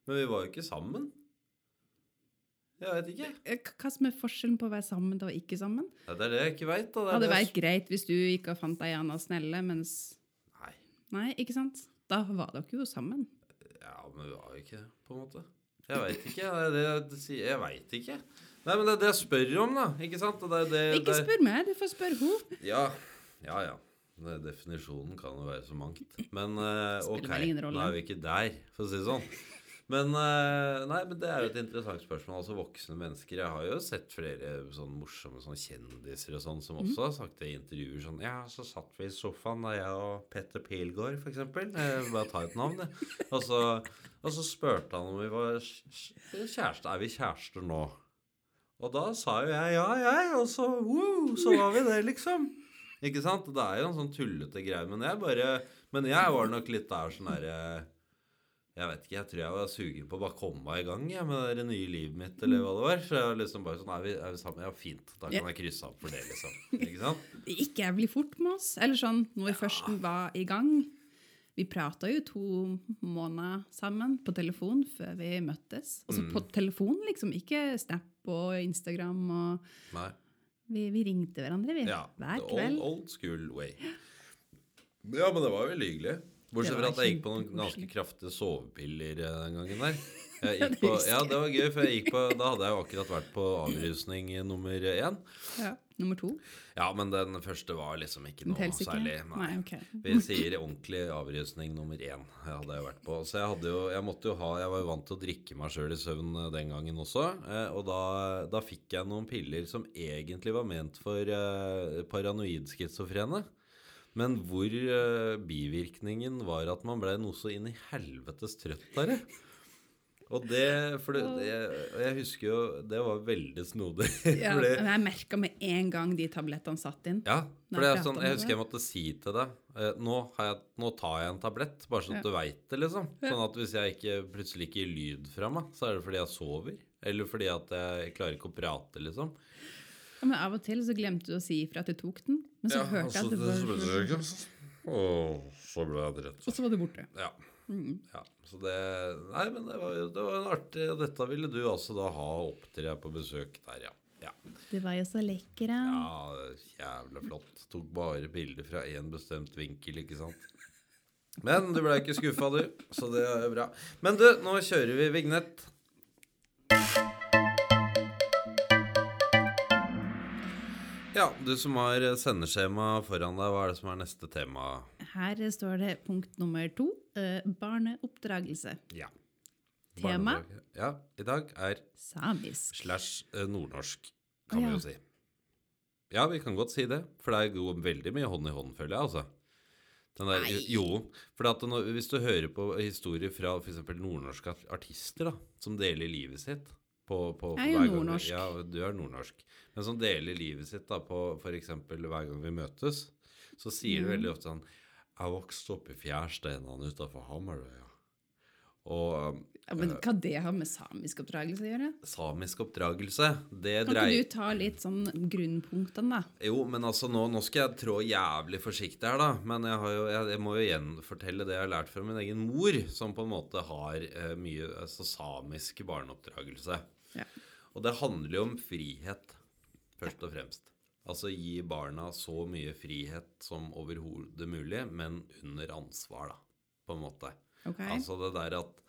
Men vi var jo ikke sammen. Jeg vet ikke. Eh, Hva som er forskjellen på å være sammen og ikke sammen? Ja, det er det jeg ikke veit. Det hadde vært greit hvis du ikke fant deg Anna Snelle, mens Nei. Nei, ikke sant? Da var dere jo sammen. Ja, men vi var jo ikke det, på en måte. Jeg veit ikke. Det er det jeg veit ikke. Nei, men det er det jeg spør om, da. Ikke sant? Det det, Ikke spør meg, du får spørre henne. Ja, ja. ja. Definisjonen kan jo være så mangt. Men uh, ok, nå er vi ikke der, for å si det sånn. Men, eh, nei, men det er jo et interessant spørsmål. Altså voksne mennesker. Jeg har jo sett flere sånn morsomme sånn kjendiser og sånn som Mhm. også har sagt det i intervjuer sånn Ja, så satt vi i sofaen da jeg og Petter Pilgaard, for eksempel. Eh, bare ta et navn, det. Og så, og så spurte han om vi var kj- kjærester. Er vi kjærester nå? Og da sa jo jeg ja, jeg, og så wow, så var vi det, liksom. Ikke sant? Det er jo en sånn tullete greie. Men jeg bare Men jeg var nok litt der sånn derre Jeg vet ikke, jeg tror jeg var sugen på å bare komme meg i gang jeg, med det nye livet mitt, eller hva det var. Så jeg var liksom bare sånn Er vi, er vi sammen? Ja, fint. Da kan jeg krysse av for det, liksom. Ikke sant? ikke jeg blir fort med oss. Eller sånn, når vi først var i gang. Vi prata jo to måneder sammen på telefon før vi møttes. Altså Mm. på telefon, liksom. Ikke Snap og Instagram og Nei. Vi, vi ringte hverandre, vi. Ja. Hver kveld. Old, old school way. Ja, men det var veldig hyggelig. Bortsett fra at jeg gikk på noen ganske kraftige sovepiller eh, den gangen der. På, ja, det var gøy, for jeg gikk på, da hadde jeg jo akkurat vært på avrusning nummer én. Ja. Nummer to. Ja, men den første var liksom ikke noe særlig. Nei, ok. Vi sier ordentlig avrusning nummer én. Jeg hadde jeg vært på. Så jeg jo Jeg måtte jo ha Jeg var jo vant til å drikke meg sjøl i søvn eh, den gangen også. eh, Og da, da fikk jeg noen piller som egentlig var ment for paranoid schizofrene. Men hvor eh, bivirkningen var at man ble noe så inn i helvetes trøtt av det. Og det, for det, det Jeg husker jo Det var veldig snodig. Ja, men jeg merka med en gang de tablettene satt inn. ja, for er sånn, jeg husker jeg måtte si til deg eh, nå, har jeg, nå tar jeg en tablett, bare så Ja. du veit det, liksom. Sånn at hvis jeg ikke plutselig ikke gir lyd fra meg, så er det fordi jeg sover. Eller fordi at jeg klarer ikke å prate, liksom. Ja, men av og til så glemte du å si ifra at du tok den, men så hørte jeg at det var Og så ble jeg drept. Og så var du borte. Ja. Mm. ja. Så det Nei, men det var det var en artig dette ville du altså da ha opptre på besøk der, ja. Ja, Du var jo så lekker, da. ja jævla flott. Tok bare bilder fra én bestemt vinkel, ikke sant. Men du ble ikke skuffa, du. Så det er bra. Men du, nå kjører vi vignett. Ja, du som har sendeskjema foran deg, hva er det som er neste tema? Her står det punkt nummer to. eh, barneoppdragelse. Ja. Tema? Ja, i dag er Samisk. slash eh, nordnorsk, kan ja. vi jo si. Ja, vi kan godt si det, for det går veldig mye hånd i hånd, føler jeg, altså. Den der, jo, for at når, hvis du hører på historier fra f.eks. nordnorske artister da, som deler livet sitt på, på, Jeg er jo nordnorsk. Ja, du er nordnorsk. Men som deler livet sitt da, på f.eks. hver gang vi møtes, så sier Mm. du veldig ofte sånn Jeg vokste opp i fjærsteinene utafor Hamarøya. Og Ja, men hva det har med samisk oppdragelse å gjøre? samisk oppdragelse, det Kan dreier ikke du ta litt sånn grunnpunktene, da? Jo, men altså nå, nå skal jeg trå jævlig forsiktig her, da. Men jeg, har jo, jeg, jeg må jo gjenfortelle det jeg har lært fra min egen mor, som på en måte har eh, mye altså, samisk barneoppdragelse. Ja. Og det handler jo om frihet, først og fremst. Altså gi barna så mye frihet som overhodet mulig, men under ansvar, da, på en måte. Okay. Altså det der at,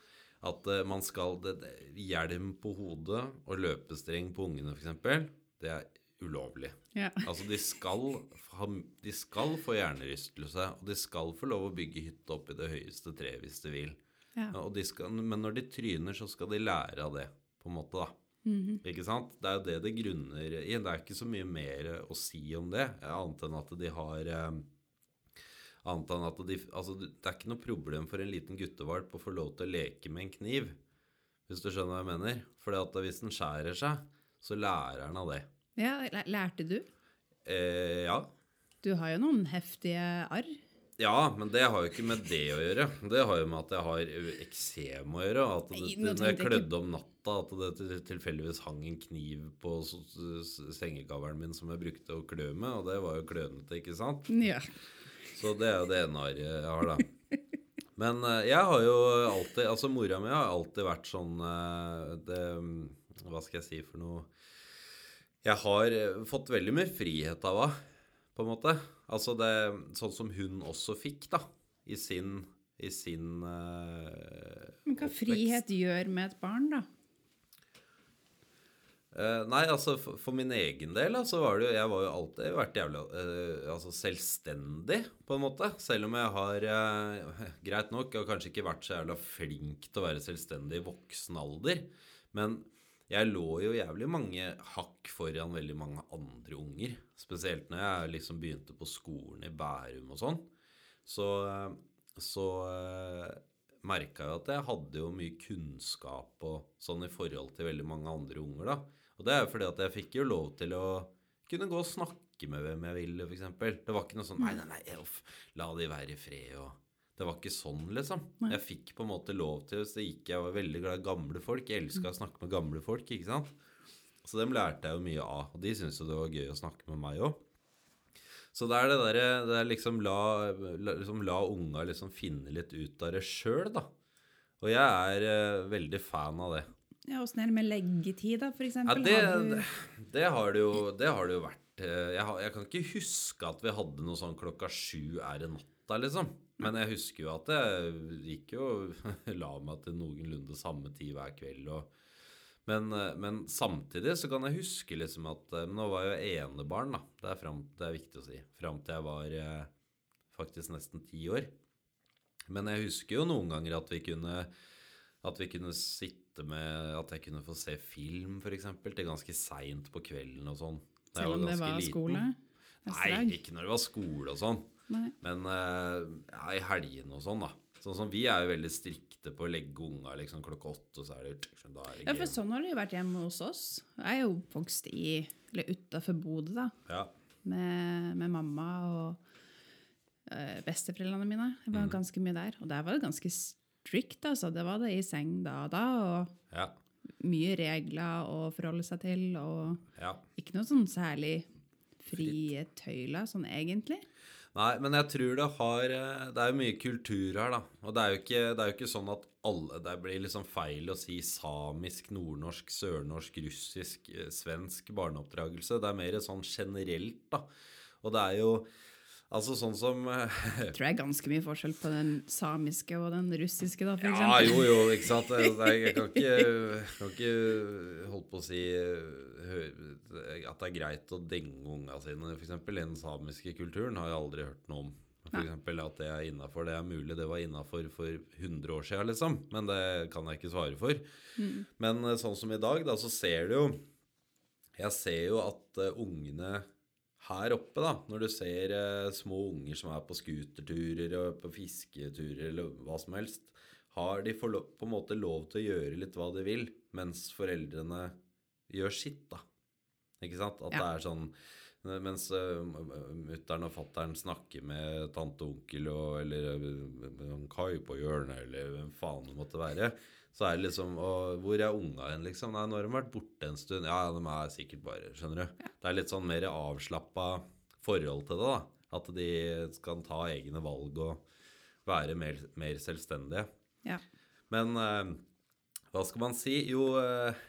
at eh, man skal det, det, Hjelm på hodet og løpestreng på ungene, f.eks., det er ulovlig. Ja. Altså, de skal, de skal få hjernerystelse, og de skal få lov å bygge hytte opp i det høyeste treet hvis de vil. ja. Og de skal, men når de tryner, så skal de lære av det, på en måte, da. Mhm. Ikke sant? Det er jo det det grunner i. Det er ikke så mye mer å si om det, annet enn at de har eh, Annet enn at de Altså, det er ikke noe problem for en liten guttevalp å få lov til å leke med en kniv, hvis du skjønner hva jeg mener. For hvis den skjærer seg, så lærer han av det. ja, lærte du? Eh, ja. Du har jo noen heftige arr. Ja, men det har jo ikke med det å gjøre. Det har jo med at jeg har eksem å gjøre. At det, når jeg klødde om natta, at det tilfeldigvis hang en kniv på sengegavlen min som jeg brukte å klø med, og det var jo klønete, ikke sant? Ja. Så det er jo det ene arret jeg har, da. Men eh, jeg har jo alltid Altså, mora mi har alltid vært sånn eh, det, Hva skal jeg si for noe Jeg har fått veldig mye frihet av henne, på en måte. Altså det Sånn som hun også fikk, da, i sin i sin uh, Men hva oppvekst. frihet gjør med et barn, da? Uh, nei, altså for, for min egen del så var det jo Jeg var jo alltid vært jævlig uh, altså selvstendig, på en måte. Selv om jeg har uh, Greit nok, jeg har kanskje ikke vært så jævla flink til å være selvstendig i voksen alder. Men jeg lå jo jævlig mange hakk foran veldig mange andre unger. Spesielt når jeg liksom begynte på skolen i Bærum og sånn. Så, så eh, merka jeg at jeg hadde jo mye kunnskap og sånn i forhold til veldig mange andre unger, da. Og det er jo fordi at jeg fikk jo lov til å kunne gå og snakke med hvem jeg ville, f.eks. Det var ikke noe sånn Nei, nei, nei, elf, la de være i fred og Det var ikke sånn, liksom. Nei. Jeg fikk på en måte lov til Så gikk jeg var veldig glad i gamle folk. Jeg elska å snakke med gamle folk, ikke sant. Så dem lærte jeg jo mye av. Og de syntes jo det var gøy å snakke med meg òg. Så det er det derre Det er liksom la, liksom la unga liksom finne litt ut av det sjøl, da. Og jeg er eh, veldig fan av det. Ja, Åssen er det med leggetid, da, for Ja, eksempel? det, Har du- det, det, har det, jo, det har det jo vært. Eh, Jeg, har, jeg kan ikke huske at vi hadde noe sånn klokka sju er det natta, liksom. Men jeg husker jo at jeg gikk jo la meg til noenlunde samme tid hver kveld. Og, men, eh, men samtidig så kan jeg huske liksom at eh, Nå var jeg jo enebarn, da. Det er, frem, det er viktig å si. Fram til jeg var eh, faktisk nesten ti år. Men jeg husker jo noen ganger at vi kunne at vi kunne sitte med At jeg kunne få se film, f.eks., til ganske seint på kvelden og sånn. Selv om det var liten. skole? Nei, ikke når det var skole og sånn. Nei. Men eh, ja, i helgene og sånn, da. Sånn som Vi er jo veldig strikte på å legge unga liksom klokka åtte, og så er det, da er det Ja, for sånn har det jo vært hjemme hos oss. Jeg er jo vokst i, eller utafor Bodø, da. Ja. Med, med mamma og øh, besteforeldrene mine. Jeg Mm. var ganske mye der. Og der var det ganske strict, altså. Det var det i seng da og da. Og Ja. mye regler å forholde seg til. Og ja. ikke noe sånn særlig frie tøyler, sånn egentlig. Nei, men jeg tror det har eh, Det er jo mye kultur her, da. Og det er jo ikke, er jo ikke sånn at alle Det blir liksom feil å si samisk, nordnorsk, sørnorsk, russisk, eh, svensk barneoppdragelse. Det er mer sånn generelt, da. Og det er jo Altså sånn som eh, Jeg tror det er ganske mye forskjell på den samiske og den russiske, da, for Ja, jo, jo, ikke sant. Jeg kan ikke, kan ikke holdt på å si at det er greit å denge unga sine, f.eks. Den samiske kulturen har jeg aldri hørt noe om. For eksempel at det er innafor. Det er mulig det var innafor for 100 år siden, liksom. Men det kan jeg ikke svare for. Men eh, sånn som i dag, da, så ser du jo Jeg ser jo at eh, ungene her oppe, da, når du ser eh, små unger som er på scooterturer og på fisketurer eller hva som helst, har de på en måte lov til å gjøre litt hva de vil, mens foreldrene gjør sitt, da. Ikke sant? At Ja. det er sånn Mens uh, mutter'n og fatter'n snakker med tante og onkel og, eller uh, Kai på hjørnet, eller hvem faen det måtte være, så er det liksom og, Hvor er unga hen, liksom? Nei, nå har de vært borte en stund. Ja, de er sikkert bare Skjønner du? Det er litt sånn mer avslappa forhold til det, da. At de skal ta egne valg og være mer, mer selvstendige. Ja. Men eh, hva skal man si? Jo, eh,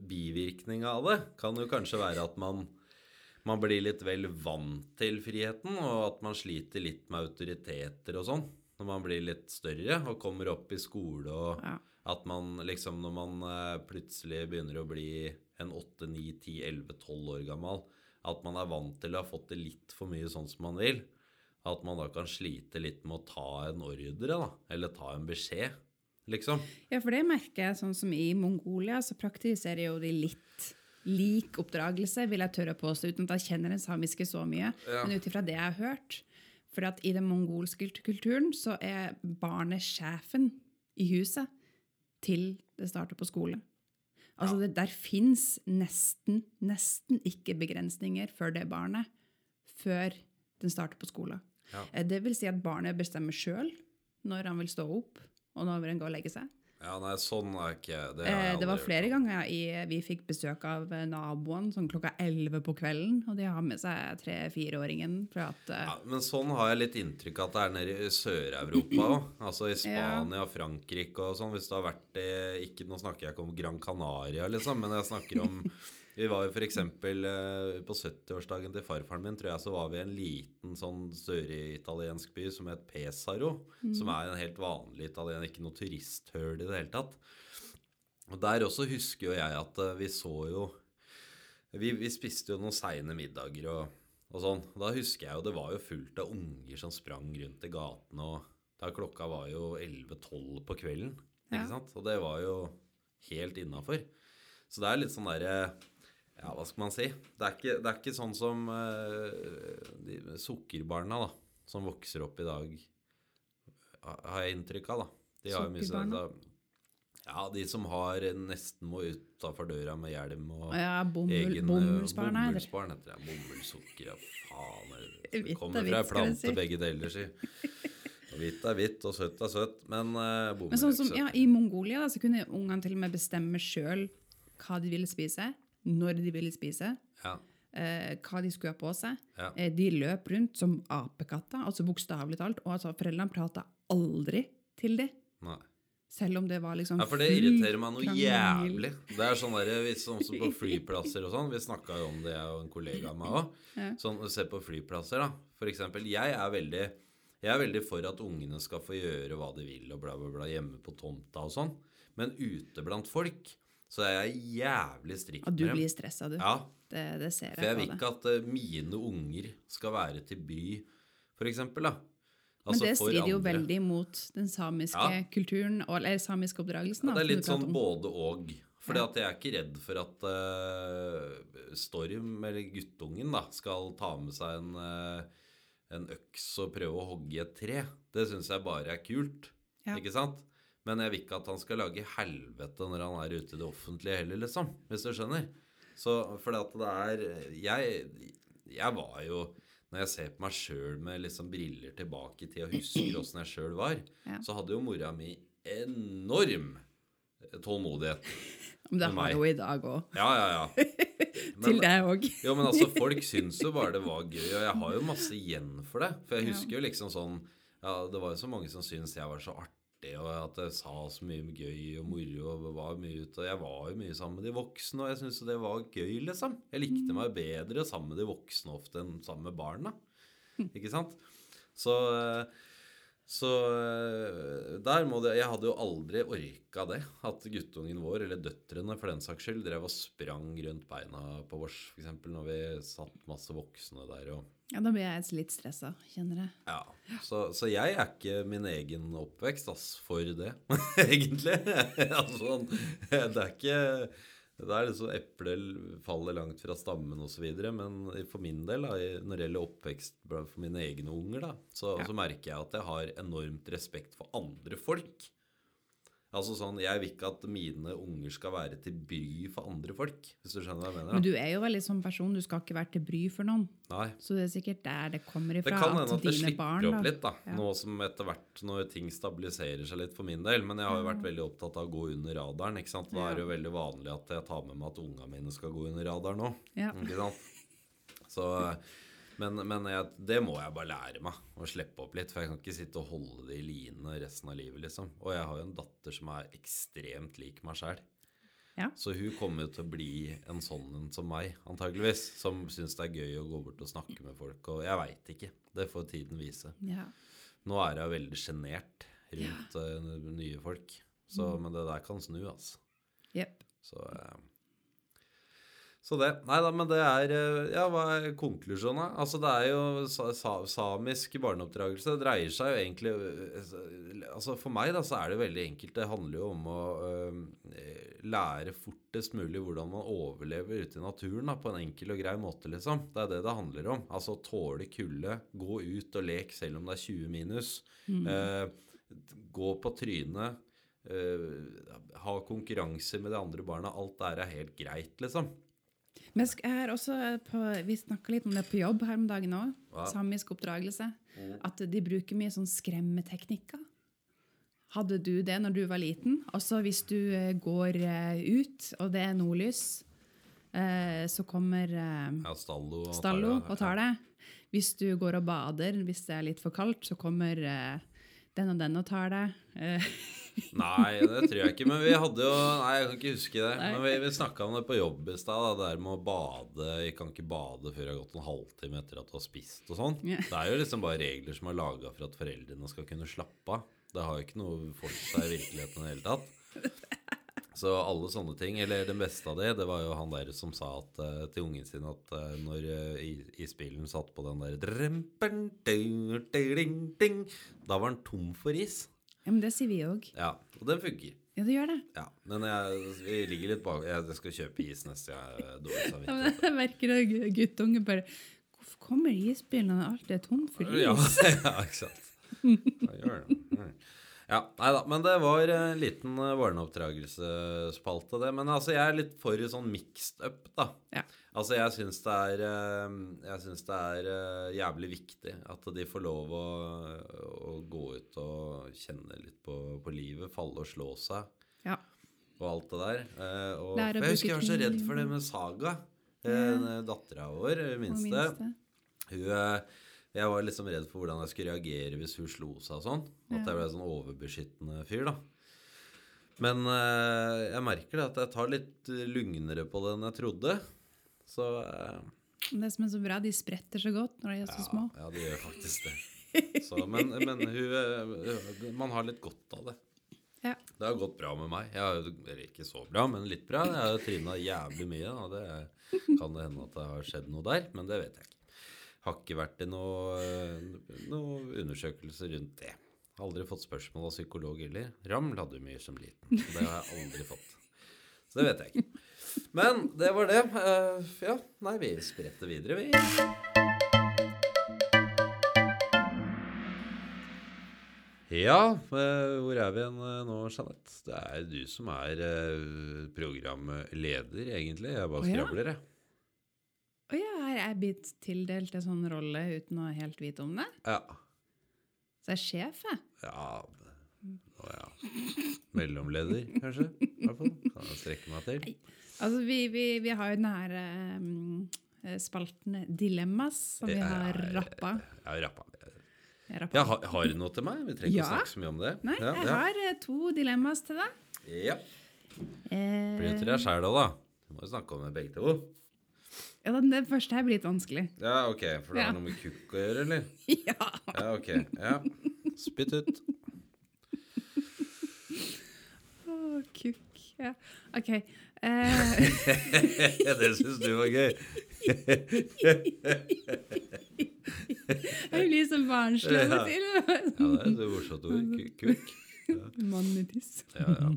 bivirkninga av det kan jo kanskje være at man, man blir litt vel vant til friheten, og at man sliter litt med autoriteter og sånn når man blir litt større og kommer opp i skole og Ja. At man liksom når man eh, plutselig begynner å bli en 8, 9, 10, 11, 12 år gammel, at man er vant til å ha fått det litt for mye sånn som man vil. At man da kan slite litt med å ta en ordre, da. Eller ta en beskjed, liksom. Ja, for det merker jeg, sånn som i Mongolia, så praktiserer jo de litt lik oppdragelse, vil jeg tørre å påstå, uten at jeg kjenner den samiske så mye. Ja. Men ut ifra det jeg har hørt. For at i den mongolske kulturen så er barnet sjefen i huset til det starter på skole. Altså det, Der fins nesten, nesten ikke begrensninger for det barnet før den starter på skole. Ja. Eh, Det vil si at barnet bestemmer sjøl når han vil stå opp, og når han går og legge seg. Ja, nei, sånn er ikke Det, Eh, det var flere ganger i, vi fikk besøk av eh, naboen sånn klokka 11 på kvelden, og de har med seg tre-fireåringen for at eh, Ja, men sånn har jeg litt inntrykk av at det er nede i Sør-Europa òg. Altså i Spania, Frankrike og sånn. Hvis du har vært i ikke, Nå snakker jeg ikke om Gran Canaria, liksom, men jeg snakker om Vi var jo f.eks. Eh, på 70-årsdagen til farfaren min, tror jeg, så var vi i en liten sånn søritaliensk by som het Pesaro. Som er en helt vanlig italien, ikke noe turisthull i det hele tatt. Og der også husker jo jeg at eh, vi så jo vi, vi spiste jo noen seine middager og, og sånn. Da husker jeg jo det var jo fullt av unger som sprang rundt i gatene, og da klokka var jo 11-12 på kvelden. Ja. Ikke sant? Og det var jo helt innafor. Så det er litt sånn derre Ja, hva skal man si? Det er ikke, det er ikke sånn som uh, de sukkerbarna, da, som vokser opp i dag, har jeg inntrykk av, da. De har sånn- Sukkerbarna? Ja, de som har nesten må utafor døra med hjelm og Ja, bomull, egen bomullsbarn er det. bomullsbarn heter det. Bomullsukker, ja faen. det- Kommer er fra ei plante, si. begge deler, si. Hvitt er hvitt, og søtt er søtt, men uh, bomull Men sånn som, ikke søtt. ja, I Mongolia da, så kunne ungene til og med bestemme sjøl hva de ville spise, når de ville spise, Ja, eh, hva de skulle ha på seg. Ja. Eh, de løp rundt som apekatter, altså bokstavelig talt. Og altså, foreldrene prata aldri til dem, nei. selv om det var liksom Ja, for det irriterer meg noe krangel. jævlig. Det er sånn der, vi sånn som på flyplasser og sånn. Vi snakka jo om det, jeg og en kollega av meg òg. Ja. Sånn, se på flyplasser, da. For eksempel, jeg er veldig jeg er veldig for at ungene skal få gjøre hva de vil og bla, bla, bla hjemme på tomta og sånn. Men ute blant folk så er jeg jævlig strikt Ja, du med dem. blir stressa, du. Ja, Det, det ser for jeg jeg vil ikke at eh, mine unger skal være til bry, for eksempel, da. Men Altså, det strider jo veldig mot den samiske Ja. kulturen, eller samiske oppdragelsen. Ja, det er litt sånn både og. Fordi Ja. jeg er ikke redd for at uh, Storm, eller guttungen, da, skal ta med seg en, uh, en øks og prøve å hogge i et tre. Det syns jeg bare er kult. Ja. Ikke sant? Men jeg vil ikke at han skal lage helvete når han er ute i det offentlige heller, liksom. Hvis du skjønner. Så fordi at det er Jeg, jeg var jo Når jeg ser på meg sjøl med liksom briller tilbake i tid og husker åssen jeg sjøl var, Ja. så hadde jo mora mi enorm tålmodighet. Men det Med meg. har hun i dag òg. Ja, ja, ja. Til deg òg. Jo, men altså, folk syns jo bare det var gøy, og jeg har jo masse igjen for det. For jeg husker jo liksom sånn Ja, det var jo så mange som syntes jeg var så artig, og at jeg sa så mye gøy og moro og var mye ute. Og jeg var jo mye sammen med de voksne, og jeg syntes det var gøy, liksom. Jeg likte meg bedre sammen med de voksne ofte enn sammen med barna. Ikke sant? Så eh, så eh, der må det Jeg hadde jo aldri orka det. At guttungen vår, eller døtrene for den saks skyld, drev og sprang rundt beina på vårs, f.eks. når vi satt masse voksne der og Ja, da blir jeg litt stressa, kjenner jeg. Ja. Så, så jeg er ikke min egen oppvekst, ass, for det, egentlig. altså, det er ikke det er liksom eplet faller langt fra stammen osv. Men for min del, da, når det gjelder oppvekst for mine egne unger, da, så, Ja. så merker jeg at jeg har enormt respekt for andre folk. Altså sånn, Jeg vil ikke at mine unger skal være til bry for andre folk, hvis du skjønner hva jeg mener. Men du er jo veldig sånn person, du skal ikke være til bry for noen. Nei. Så det er sikkert der det kommer ifra. Det kan hende at at det slipper barn opp da- litt, da. Ja. Nå som etter hvert når ting stabiliserer seg litt for min del. Men jeg har jo vært veldig opptatt av å gå under radaren. ikke sant? Da er det jo veldig vanlig at jeg tar med meg at unga mine skal gå under radaren nå. Ja. Ikke sant? Så, men men jeg, det må jeg bare lære meg. Å slippe opp litt. For jeg kan ikke sitte og holde det i line resten av livet, liksom. Og jeg har jo en datter som er ekstremt lik meg sjæl. Ja. Så hun kommer jo til å bli en sånn en som meg, antageligvis. Som syns det er gøy å gå bort og snakke med folk. Og jeg veit ikke. Det får tiden vise. Ja. Nå er jeg veldig sjenert rundt ja. nye folk. Så, Men det der kan snu, altså. Yep. Så, eh, så det. Nei da, men det er eh, Ja, hva er konklusjonen? da? Altså, det er jo sa, sa, Samisk barneoppdragelse det dreier seg jo egentlig eh, Altså, for meg, da, så er det veldig enkelt. Det handler jo om å øh, lære fortest mulig hvordan man overlever ute i naturen da, på en enkel og grei måte, liksom. Det er det det handler om. Altså tåle kulde, gå ut og lek selv om det er 20 minus. Eh, gå på trynet. eh, ha konkurranser med de andre barna. Alt det her er helt greit, liksom. Men jeg har også på, Vi snakka litt om det på jobb her om dagen òg. Ja. Samisk oppdragelse. At de bruker mye sånn skremmeteknikker. Hadde du det når du var liten? Også hvis du eh, går eh, ut, og det er nordlys, eh, så kommer Ja, Stallo og Stallo tar og tar deg. Hvis du går og bader, hvis det er litt for kaldt, så kommer den og den og tar deg. Eh, Nei, det tror jeg ikke. Men vi hadde jo Nei, jeg kan ikke huske det. Nei. Men vi, vi snakka om det på jobb i stad. Det der med å bade. Jeg kan ikke bade før det har gått en halvtime etter at du har spist og sånn. Ja. Det er jo liksom bare regler som er laga for at foreldrene skal kunne slappe av. Det har jo ikke noe for seg i virkeligheten i det hele tatt. Så alle sånne ting, eller det beste av det, det var jo han der som sa at, eh, til ungen sin at eh, når uh, isbilen satt på den der Da var han tom for is. Ja, men det sier vi òg. Ja, og den funker. Ja, det gjør det. Ja, men jeg, jeg ligger litt bak Jeg skal kjøpe is neste jeg har dårlig samvittighet. jeg merker det, guttungen bare Hvorfor kommer isbilene alt er tom for is? Ja, ja, ikke sant. Ja, gjør det. Ja, nei da, men det var en liten eh, barneoppdragelsesspalte, det. Men altså, jeg er litt for sånn mixed up, da. Ja. Altså, jeg syns det er eh, Jeg syns det er eh, jævlig viktig at de får lov å, å gå ut og kjenne litt på, på livet, falle og slå seg. Ja. og alt det der. Eh, og, jeg husker jeg var så redd for det med Saga. Ja. Dattera vår, minste. minste. Hun, jeg var liksom redd for hvordan jeg skulle reagere hvis hun slo seg og sånn. At jeg ble sånn overbeskyttende fyr, da. Men jeg merker det at jeg tar litt lugnere på det enn jeg trodde. Så eh, Det som er så bra, de spretter så godt når de er så små. ja, de gjør faktisk det. Så, men men hun, eh, man har litt godt av det. Ja. Det har gått bra med meg. Jeg eller ikke så bra, men litt bra. Jeg har jo tryna jævlig mye. Og det kan det hende at det har skjedd noe der, men det vet jeg ikke. Har ikke vært i noen noe undersøkelser rundt det. Aldri fått spørsmål av psykolog heller. Raml hadde jo mye som liten. Det har jeg aldri fått. Så det vet jeg ikke. Men det var det. Uh, Ja, nei, vi spretter videre, vi. Ja, eh, hvor er vi igjen eh, nå, Jeanette? Det er du som er programleder, egentlig. Jeg bare skravler, jeg. Å ja, er jeg blitt tildelt en sånn rolle uten å helt vite om det? Ja. Så jeg er sjef, jeg. Ja, Å ja. Mellomleder, kanskje? I hvert fall. Kan jeg strekke meg til? Altså, vi, vi, vi har jo den her um, spalten Dilemmas, som vi har rappa. Ja, rappa. rappa. Ja, har, har du noe til meg? Vi trenger ikke Ja. snakke så mye om det. Nei, ja, jeg har eh, to dilemmas til deg. Ja. Eh, Blir det til deg sjæl òg, da? Du må jo snakke om det begge to. ja, den, den første her blir litt vanskelig. Ja, ok, For det har noe med kukk å gjøre, eller? ja. Ja, ok. Ja. Spytt ut. Å, kukk. Ja. OK. Eh, det syns du var gøy. jeg blir så barnslig av og til. Ja, det er et morsomt ord. Ku- Kukk. Mann i tiss. Ja, ja.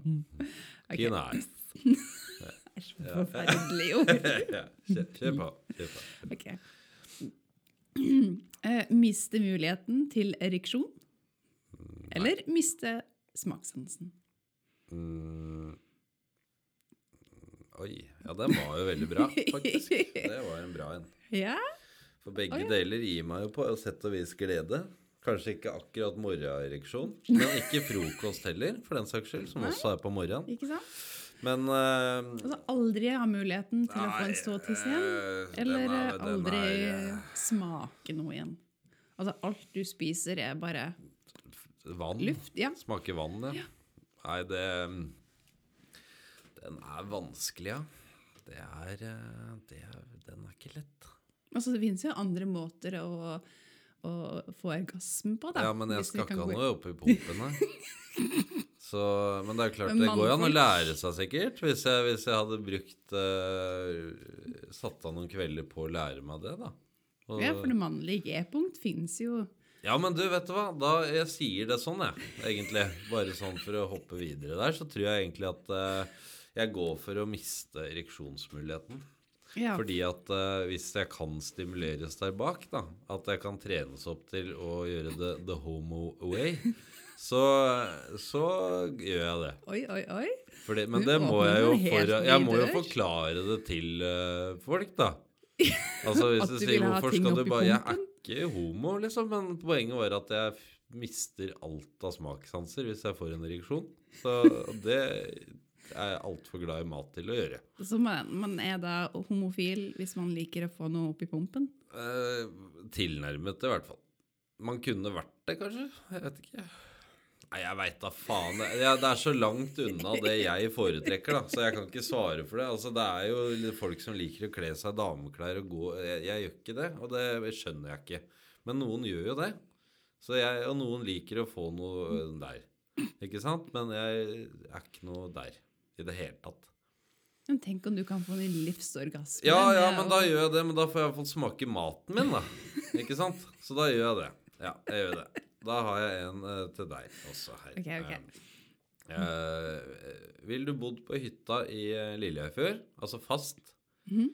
Kinai. Æsj, for forferdelig ord. Ja, kjør, på. Kjør på. Ok. Eh, miste muligheten til ereksjon. Eller miste smakssansen. Mm. Oi. Ja, den var jo veldig bra, faktisk. Det var en bra en. Ja? For begge Oi. deler gir meg jo på sett og vis glede. Kanskje ikke akkurat morgenereksjon, men ikke frokost heller, for den saks skyld, som også er på morgenen. Ikke sant? Men uh, Altså aldri ha muligheten til å få en Nei, ståtiss igjen. den Eller er- aldri er, eh, smake noe igjen. Altså alt du spiser er bare vann. luft. Ja. Smaker vann, ja. Nei, det Den er vanskelig, ja. Det er, eh, det er Den er ikke lett. Altså det finnes jo andre måter å, å få orgasme på, da. Ja, men jeg skal ikke ha noe oppi pumpen nei. Så, men det er jo klart, det går jo an å lære seg sikkert. Hvis jeg, hvis jeg hadde brukt uh, Satt av noen kvelder på å lære meg det, da. Og- Ja, for det mannlige G-punkt finnes jo Ja, men du, vet du hva? Da jeg sier det sånn, jeg, egentlig. Bare sånn for å hoppe videre der, så tror jeg egentlig at eh, jeg går for å miste ereksjonsmuligheten. ja, Fordi at uh, hvis jeg kan stimuleres der bak, da, at jeg kan trenes opp til å gjøre det the homo way, så, så gjør jeg det. Oi, oi, oi. Fordi, men Du det må jeg jo for, Jeg må jo forklare det til uh, folk, da. Altså hvis du du sier hvorfor skal du bare Jeg er ikke homo, liksom. Men poenget var at jeg mister alt av smakssanser hvis jeg får en ereksjon. Så det er altfor glad i mat til å gjøre. Så man, man er da homofil hvis man liker å få noe opp i pumpen? Eh, tilnærmet, i hvert fall. Man kunne vært det, kanskje? Jeg vet ikke. Nei, jeg veit da faen. Det, ja, det er så langt unna det jeg foretrekker, da. Så jeg kan ikke svare for det. Altså, Det er jo folk som liker å kle seg dameklær og gå jeg, jeg gjør ikke det, og det skjønner jeg ikke. Men noen gjør jo det. Så jeg, og noen liker å få noe der. Ikke sant? Men jeg er ikke noe der i det hele tatt. Men tenk om du kan få en livsorgasme. Ja, ja, men da gjør jeg det. Men da får jeg i hvert fall smake maten min, da. Ikke sant? Så da gjør jeg det. Ja, jeg gjør det. Da har jeg en uh, til deg også her. Ok, ok. Eh, eh, vil du bodd på hytta i uh, Lilleøy før? Altså fast? Mhm.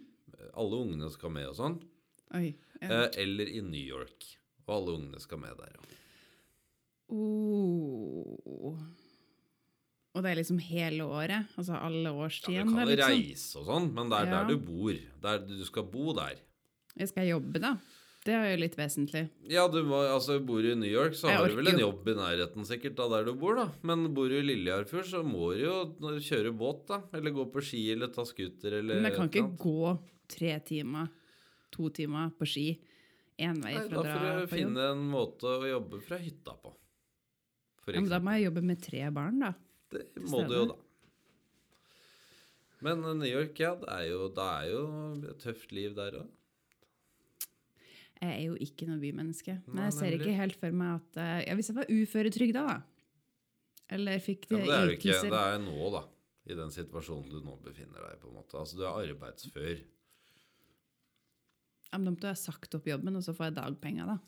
Alle ungene skal med og sånn. Oi. Ja. Eh, eller i New York. Og alle ungene skal med der òg. Oh. Og det er liksom hele året? Altså alle Ja, du kan liksom? reise og sånn, men det er Ja. der du bor. Der, du skal bo der. Jeg skal jobbe, da. Det er jo litt vesentlig. Ja, du må, altså Bor du i New York, så Jeg har du vel en jobb i nærheten sikkert av der du bor, da. Men bor du i Lillejarfjord, så må du jo kjøre båt, da. Eller gå på ski, eller ta scooter, eller Men jeg kan ikke gå tre timer, to timer på ski én vei Nei, for Da å dra får du finne en måte å jobbe fra hytta på. Ja, men da må jeg jobbe med tre barn, da. Det må du jo, da. Men eh, New York, ja, det er jo, det er jo et tøft liv der òg. Jeg er jo ikke noe bymenneske. Men jeg ser ikke helt for meg at eh, ja, Hvis jeg var uføretrygda, da. Eller fikk Ja, det er jo ikke. Det er nå, da. I den situasjonen du nå befinner deg på en måte. Altså, du er arbeidsfør. ja, men Da måtte jeg sagt opp jobben, og så får jeg dagpenger, da.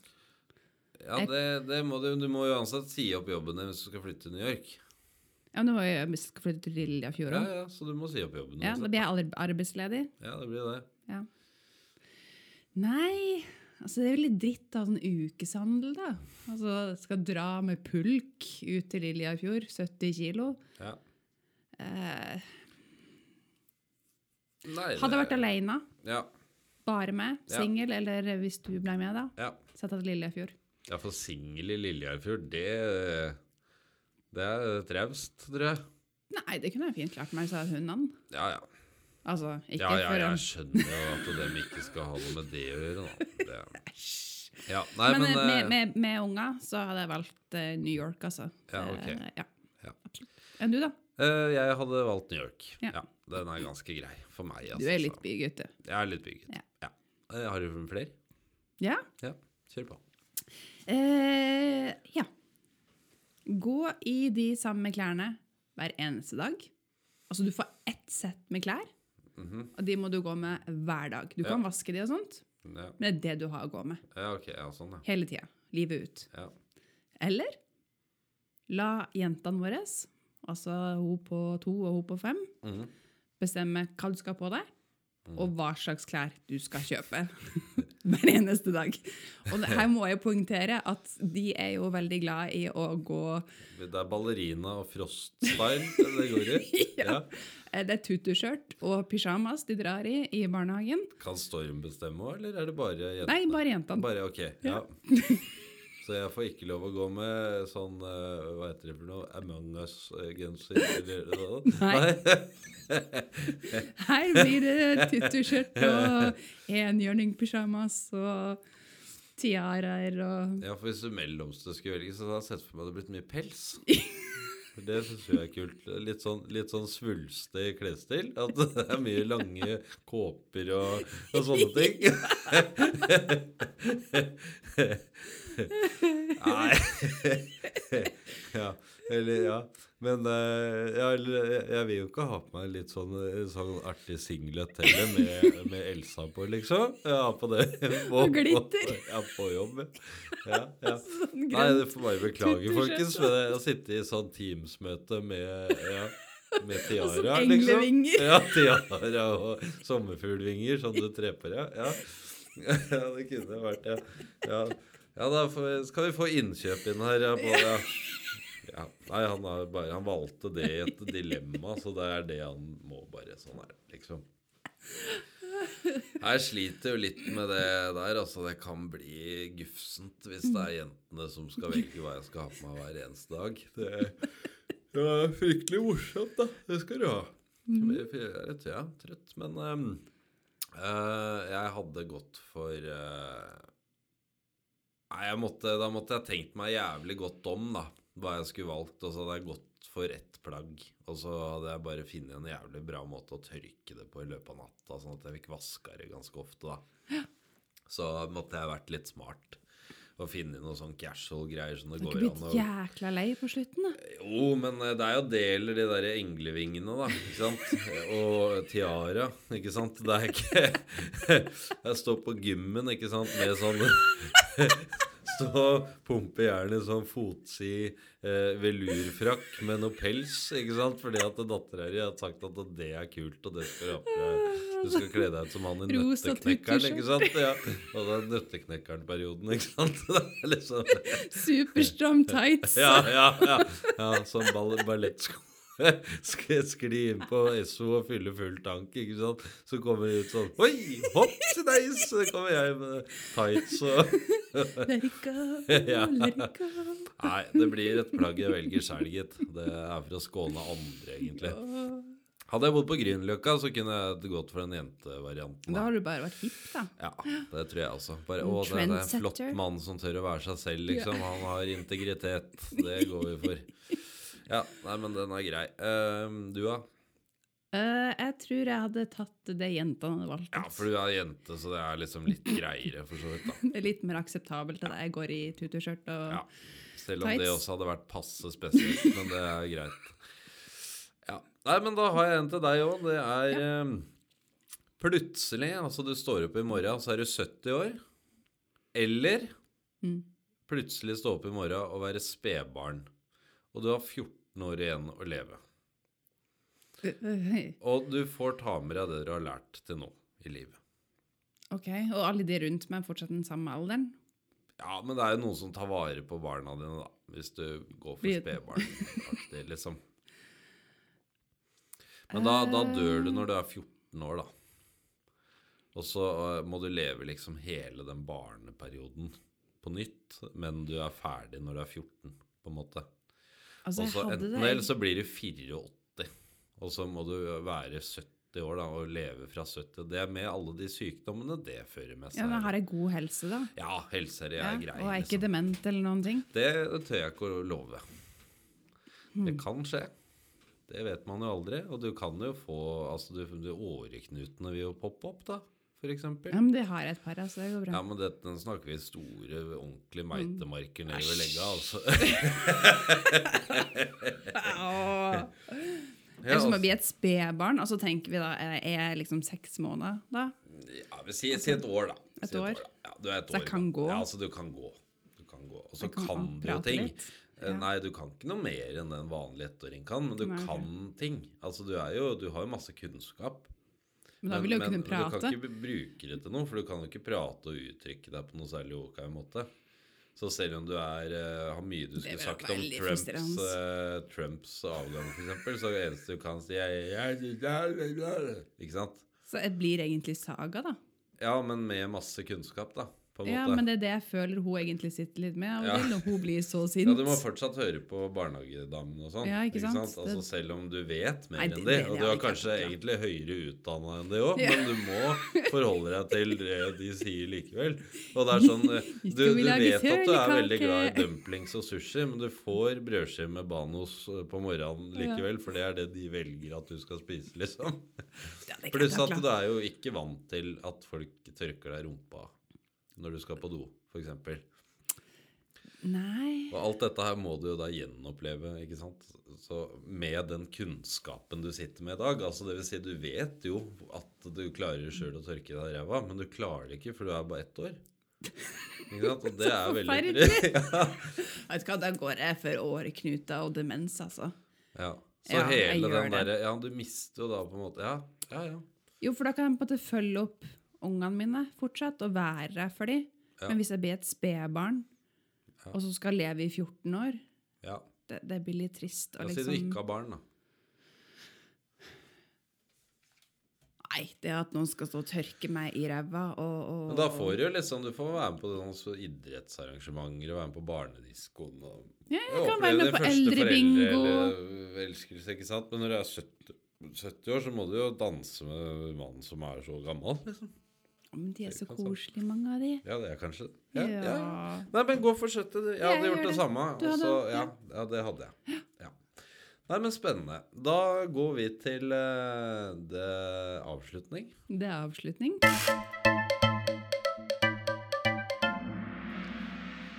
Ja, det, det må du, du må uansett si opp jobben din hvis du skal flytte til New York. Ja, men nå må jeg skal flytte til Lillefjord Ja, òg. ja, så du må si opp jobben Ja, da blir jeg arbeidsledig. Ja, det blir det. Ja. Nei, Altså, det er jo litt dritt av sånn ukeshandel, da. Altså, skal dra med pulk ut til Lillefjord, 70 kilo. Ja. Eh, Nei, hadde vært alene, Ja. bare med, Ja. singel, eller hvis du ble med, da. ja. Sett til Lillefjord. Ja, for singel i Lillefjord, det Det er traust, tror jeg. Nei, det kunne jeg fint klart meg, sa hundene. Ja, ja. Altså, ikke Ja, ja, for jeg skjønner jo at de ikke skal ha noe med det å gjøre, da. Ja, nei, Men, men, eh, med, eh, med, med unger så hadde jeg valgt eh, New York, altså. Ja, ok. ja, Ja. absolutt. Enn du, da? eh, jeg hadde valgt New York. Ja. Ja. Den er ganske grei for meg. Altså, Du er litt bygutt, du. Jeg er litt bygget. Ja. Ja. Eh, Har du flere? Ja. Ja, kjør på. Eh, ja. Gå i de samme klærne hver eneste dag. Altså, du får ett sett med klær, Mhm. og de må du gå med hver dag. Du Ja. kan vaske de og sånt, ja. men det er det du har å gå med. ja, ok. Ja, sånn, ja. Hele tida. Livet ut. ja. Eller la jentene våre, altså hun på to og hun på fem, Mhm. bestemme hva du skal ha på deg, Mm. og hva slags klær du skal kjøpe hver eneste dag. Og her må jeg poengtere at de er jo veldig glad i å gå Det er ballerina og froststyle det går i. Ja. ja. Det er tutuskjørt og pysjamas de drar i i barnehagen. Kan Storm bestemme òg, eller er det bare jentene? Nei, bare jentene. Bare, ok, ja. Så jeg får ikke lov å gå med sånn uh, Hva heter det for noe? Among Us-genser? Eller? Nei. Her blir det tuttuskjørt og enhjørningpysjamas og tiaraer og Ja, for hvis du mellomste skulle velges, så hadde jeg sett for meg det blitt mye pels. Det syns jeg er kult. Litt sånn, litt sånn svulstig klesstil. At det er mye lange kåper og, og sånne ting. Nei Ja, eller ja. Men eh, ja, jeg- vil jo ikke ha på meg litt sånn, sånn artig singlet heller, med, med Elsa på, liksom. Jeg har på det på, Og glitter. På, ja, på jobb. Ja, ja. sånn Nei, det får bare beklage, folkens. Men å sitte i sånn Teams-møte med, ja, med tiara, sånn liksom. Ja, tiara og sommerfuglvinger som du trer på, deg. ja. Ja, det kunne vært, ja. Ja, ja da skal vi få innkjøp inn her. Ja, på, ja. Ja, nei, han, har bare, han valgte det i et dilemma, så det er det han må bare Sånn er det, liksom. Jeg sliter jo litt med det der. Altså, det kan bli gufsent hvis det er jentene som skal velge hva jeg skal ha på meg hver eneste dag. Det, det er fryktelig morsomt, da. Det skal du ha. Jeg er litt ja, trøtt, men eh, jeg hadde gått for eh, Nei, jeg måtte, da måtte jeg tenkt meg jævlig godt om, da. Hva jeg skulle valgt. Og så hadde jeg gått for ett plagg. Og så hadde jeg bare funnet en jævlig bra måte å tørke det på i løpet av natta, sånn at jeg fikk vaska det ganske ofte, da. Så måtte jeg vært litt smart og finne noe sånn casual-greier som det Du har ikke blitt jækla lei på slutten, da? jo, men eh, det er jo deler de der englevingene, da. Ikke sant? Og tiara, ikke sant. Det er ikke Jeg står på gymmen, ikke sant, med sånn Stå pumper gjerne sånn fotsid eh, velurfrakk med noe pels, ikke sant. Fordi at dattera di har sagt at det er kult, og det skal du ha. Du skal kle deg ut som han i Nøtteknekkeren, ikke sant. Ja. Og det er Nøtteknekkeren-perioden, ikke sant. Liksom Superstram tights. ja, ja, ja. ja sånn ball ballettsko. Skal skli inn på Esso og fylle full tank, ikke sant. Så kommer det ut sånn Oi, hopp til deis! Så kommer jeg med tights og Let it go, let it go. Nei, det blir et plagg jeg velger selv gitt. Det er for å skåne andre, egentlig. Hadde jeg bodd på Grünerløkka, så kunne jeg gått for den jentevarianten. Da da. har du bare vært hipp, da. Ja, det tror jeg også. Bare, å, det, er en flott mann som tør å være seg selv, liksom. Han har integritet. Det går vi for. Ja, nei, men den er grei. Uh, du, da? Eh, jeg tror jeg hadde tatt det jenta hadde valgt. Ja, for du er jente, så det er liksom litt greiere, for så vidt, da. Det er litt mer akseptabelt at jeg går i tutuskjørt og Ja. Selv om det også hadde vært passe spesielt, men det er greit. Ja. Nei, men da har jeg en til deg òg. Det er ehm, plutselig Altså, du står opp i morgen, så er du 70 år. Eller Mm. plutselig stå opp i morgen og være spedbarn. Og du har 14 år igjen å leve. Og du får ta med deg det du har lært til nå i livet. Ok, Og alle de rundt meg er fortsatt den samme alderen? Ja, men det er jo noen som tar vare på barna dine, da. Hvis du går for spedbarnaktig, liksom. Men da, da dør du når du er 14 år, da. Og så eh, må du leve liksom hele den barneperioden på nytt, men du er ferdig når du er 14, på en måte. Altså, Og så enten det eller så blir du 84, og så må du være 70 år da, og leve fra 70. Det er med alle de sykdommene det fører med seg. Ja, men Har jeg god helse, da? Ja, helse er Ja, grei. og er ikke liksom. dement eller noen ting? Det tør jeg ikke å love. Hmm. Det kan skje. Det vet man jo aldri. Og du kan jo få altså du, du åreknutene vil jo poppe opp, da, for eksempel. Ja, men det har et par altså. det går bra. Ja, men det, nå snakker vi store, ordentlige meitemarker nedover Æsj. legga, altså. Eller så må altså, vi et spedbarn, og så tenker vi da Er jeg liksom seks måneder da? ja, vi sier, si et år, da. Et si år? da. Ja, du er et Så jeg kan gå? Ja, altså du kan gå. Du kan gå. Og så kan kan, du jo ting. Eh, Ja. Nei, du kan ikke noe mer enn en vanlig ettåring kan, men du Nei, kan ting. Altså, du er jo Du har jo masse kunnskap. Men da vil du jo kunne du kan ikke bruke det til noe, for du kan jo ikke prate og uttrykke deg på noe særlig ok måte. Så selv om du er, uh, har mye du skulle sagt om Trumps, uh, Trumps avgang, f.eks., så det eneste du kan si er Ikke sant? Så det blir egentlig Saga, da. Ja, men med masse kunnskap, da. Ja, men det er det jeg føler hun egentlig sitter litt med Ja. når hun blir så sint. Ja, Du må fortsatt høre på barnehagedamene og sånn. Ja, ikke sant? Altså, selv om du vet mer Nei, det- enn det- Og du har kanskje ikke ja. egentlig høyere utdanna enn det òg, Ja. men du må forholde deg til det de sier likevel. Og det er sånn eh, Du, du vet at du er veldig glad i dumplings og sushi, men du får brødskive med Banos eh, på morgenen likevel, for det er det de velger at du skal spise, liksom. Ja, det kan Pluss at du er jo ikke vant til at folk tørker deg rumpa når du skal på do, f.eks. Nei. Og alt dette her må du jo da gjenoppleve, ikke sant? Så med den kunnskapen du sitter med i dag, altså det vil si du vet jo at du klarer sjøl å tørke deg i ræva, men du klarer det ikke, for du er bare ett år. Ikke sant? Og det er veldig ja. Vet du hva, da går jeg for åreknuter og demens, altså. ja. Så Ja, hele den derre Ja, du mister jo da på en måte Ja, ja, ja. Jo, for da kan jeg på en måte følge opp ungene mine fortsatt, og være for dem. Ja. Men hvis jeg blir et spedbarn, Ja. og så skal leve i 14 år, ja. det, det blir litt trist. La sier oss si du liksom, ikke har barn, da. Nei, det at noen skal stå og tørke meg i ræva og, og Men da får du jo liksom Du får være med på sånne idrettsarrangementer og være med på barnediskoen og Ja, jeg jeg kan være med på eldrebingo. Elskelse, ikke sant? Men når du er 70, 70 år, så må du jo danse med mannen som er så gammel. liksom. Men de er så Det koselige, mange av de. Ja, det er kanskje ja, ja. Ja. Nei, men gå for 70. du. Jeg hadde Jeg gjort det det. samme. Du hadde- så- ja, ja. det hadde jeg. Ja. Nei, men spennende. Da går vi til uh, det avslutning. Det er avslutning.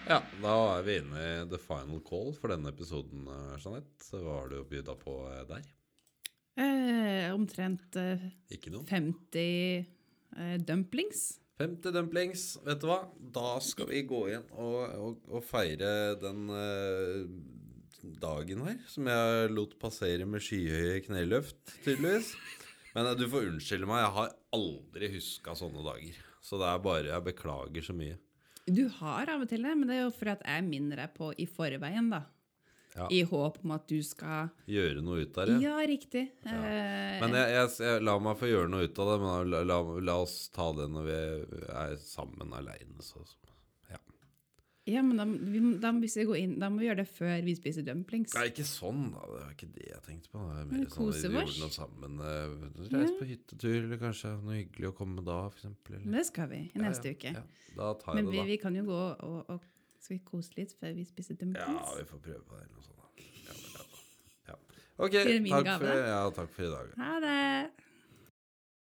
Ja, da er vi inne i the final call for denne episoden, eh, Jeanette. Hva har du å by på eh, der? Eh, omtrent eh, Ikke noe? 50 eh, dumplings. 50 dumplings. Vet du hva? Da skal vi gå inn og, og, og feire den eh, dagen her, som jeg lot passere med skyhøye kneløft, tydeligvis. Men eh, du får unnskylde meg, jeg har aldri huska sånne dager. Så det er bare Jeg beklager så mye. Du har av og til det, men det er jo fordi at jeg minner deg på i forveien, da. Ja. I håp om at du skal Gjøre noe ut av det. Ja, riktig. Ja. Men jeg, jeg, jeg la meg få gjøre noe ut av det, men la, la, la oss ta det når vi er sammen aleine. Ja. ja, men da, vi, da, må- vi går inn, da må vi gjøre det før vi spiser dumplings. Nei, ikke sånn, da. Det var ikke det jeg tenkte på. Det Men mer sånn at vi gjorde noe sammen. eh, Reise på hyttetur, eller kanskje noe hyggelig å komme da, eksempel. Det skal vi i neste uke. Ja. Da tar jeg Men det, da. vi kan jo gå og, og Skal vi kose litt før vi spiser Ja, vi får prøve på det, eller noe sånt. Ja, ja. Ja. Ok, takk for, ja, takk for i dag. Ha det!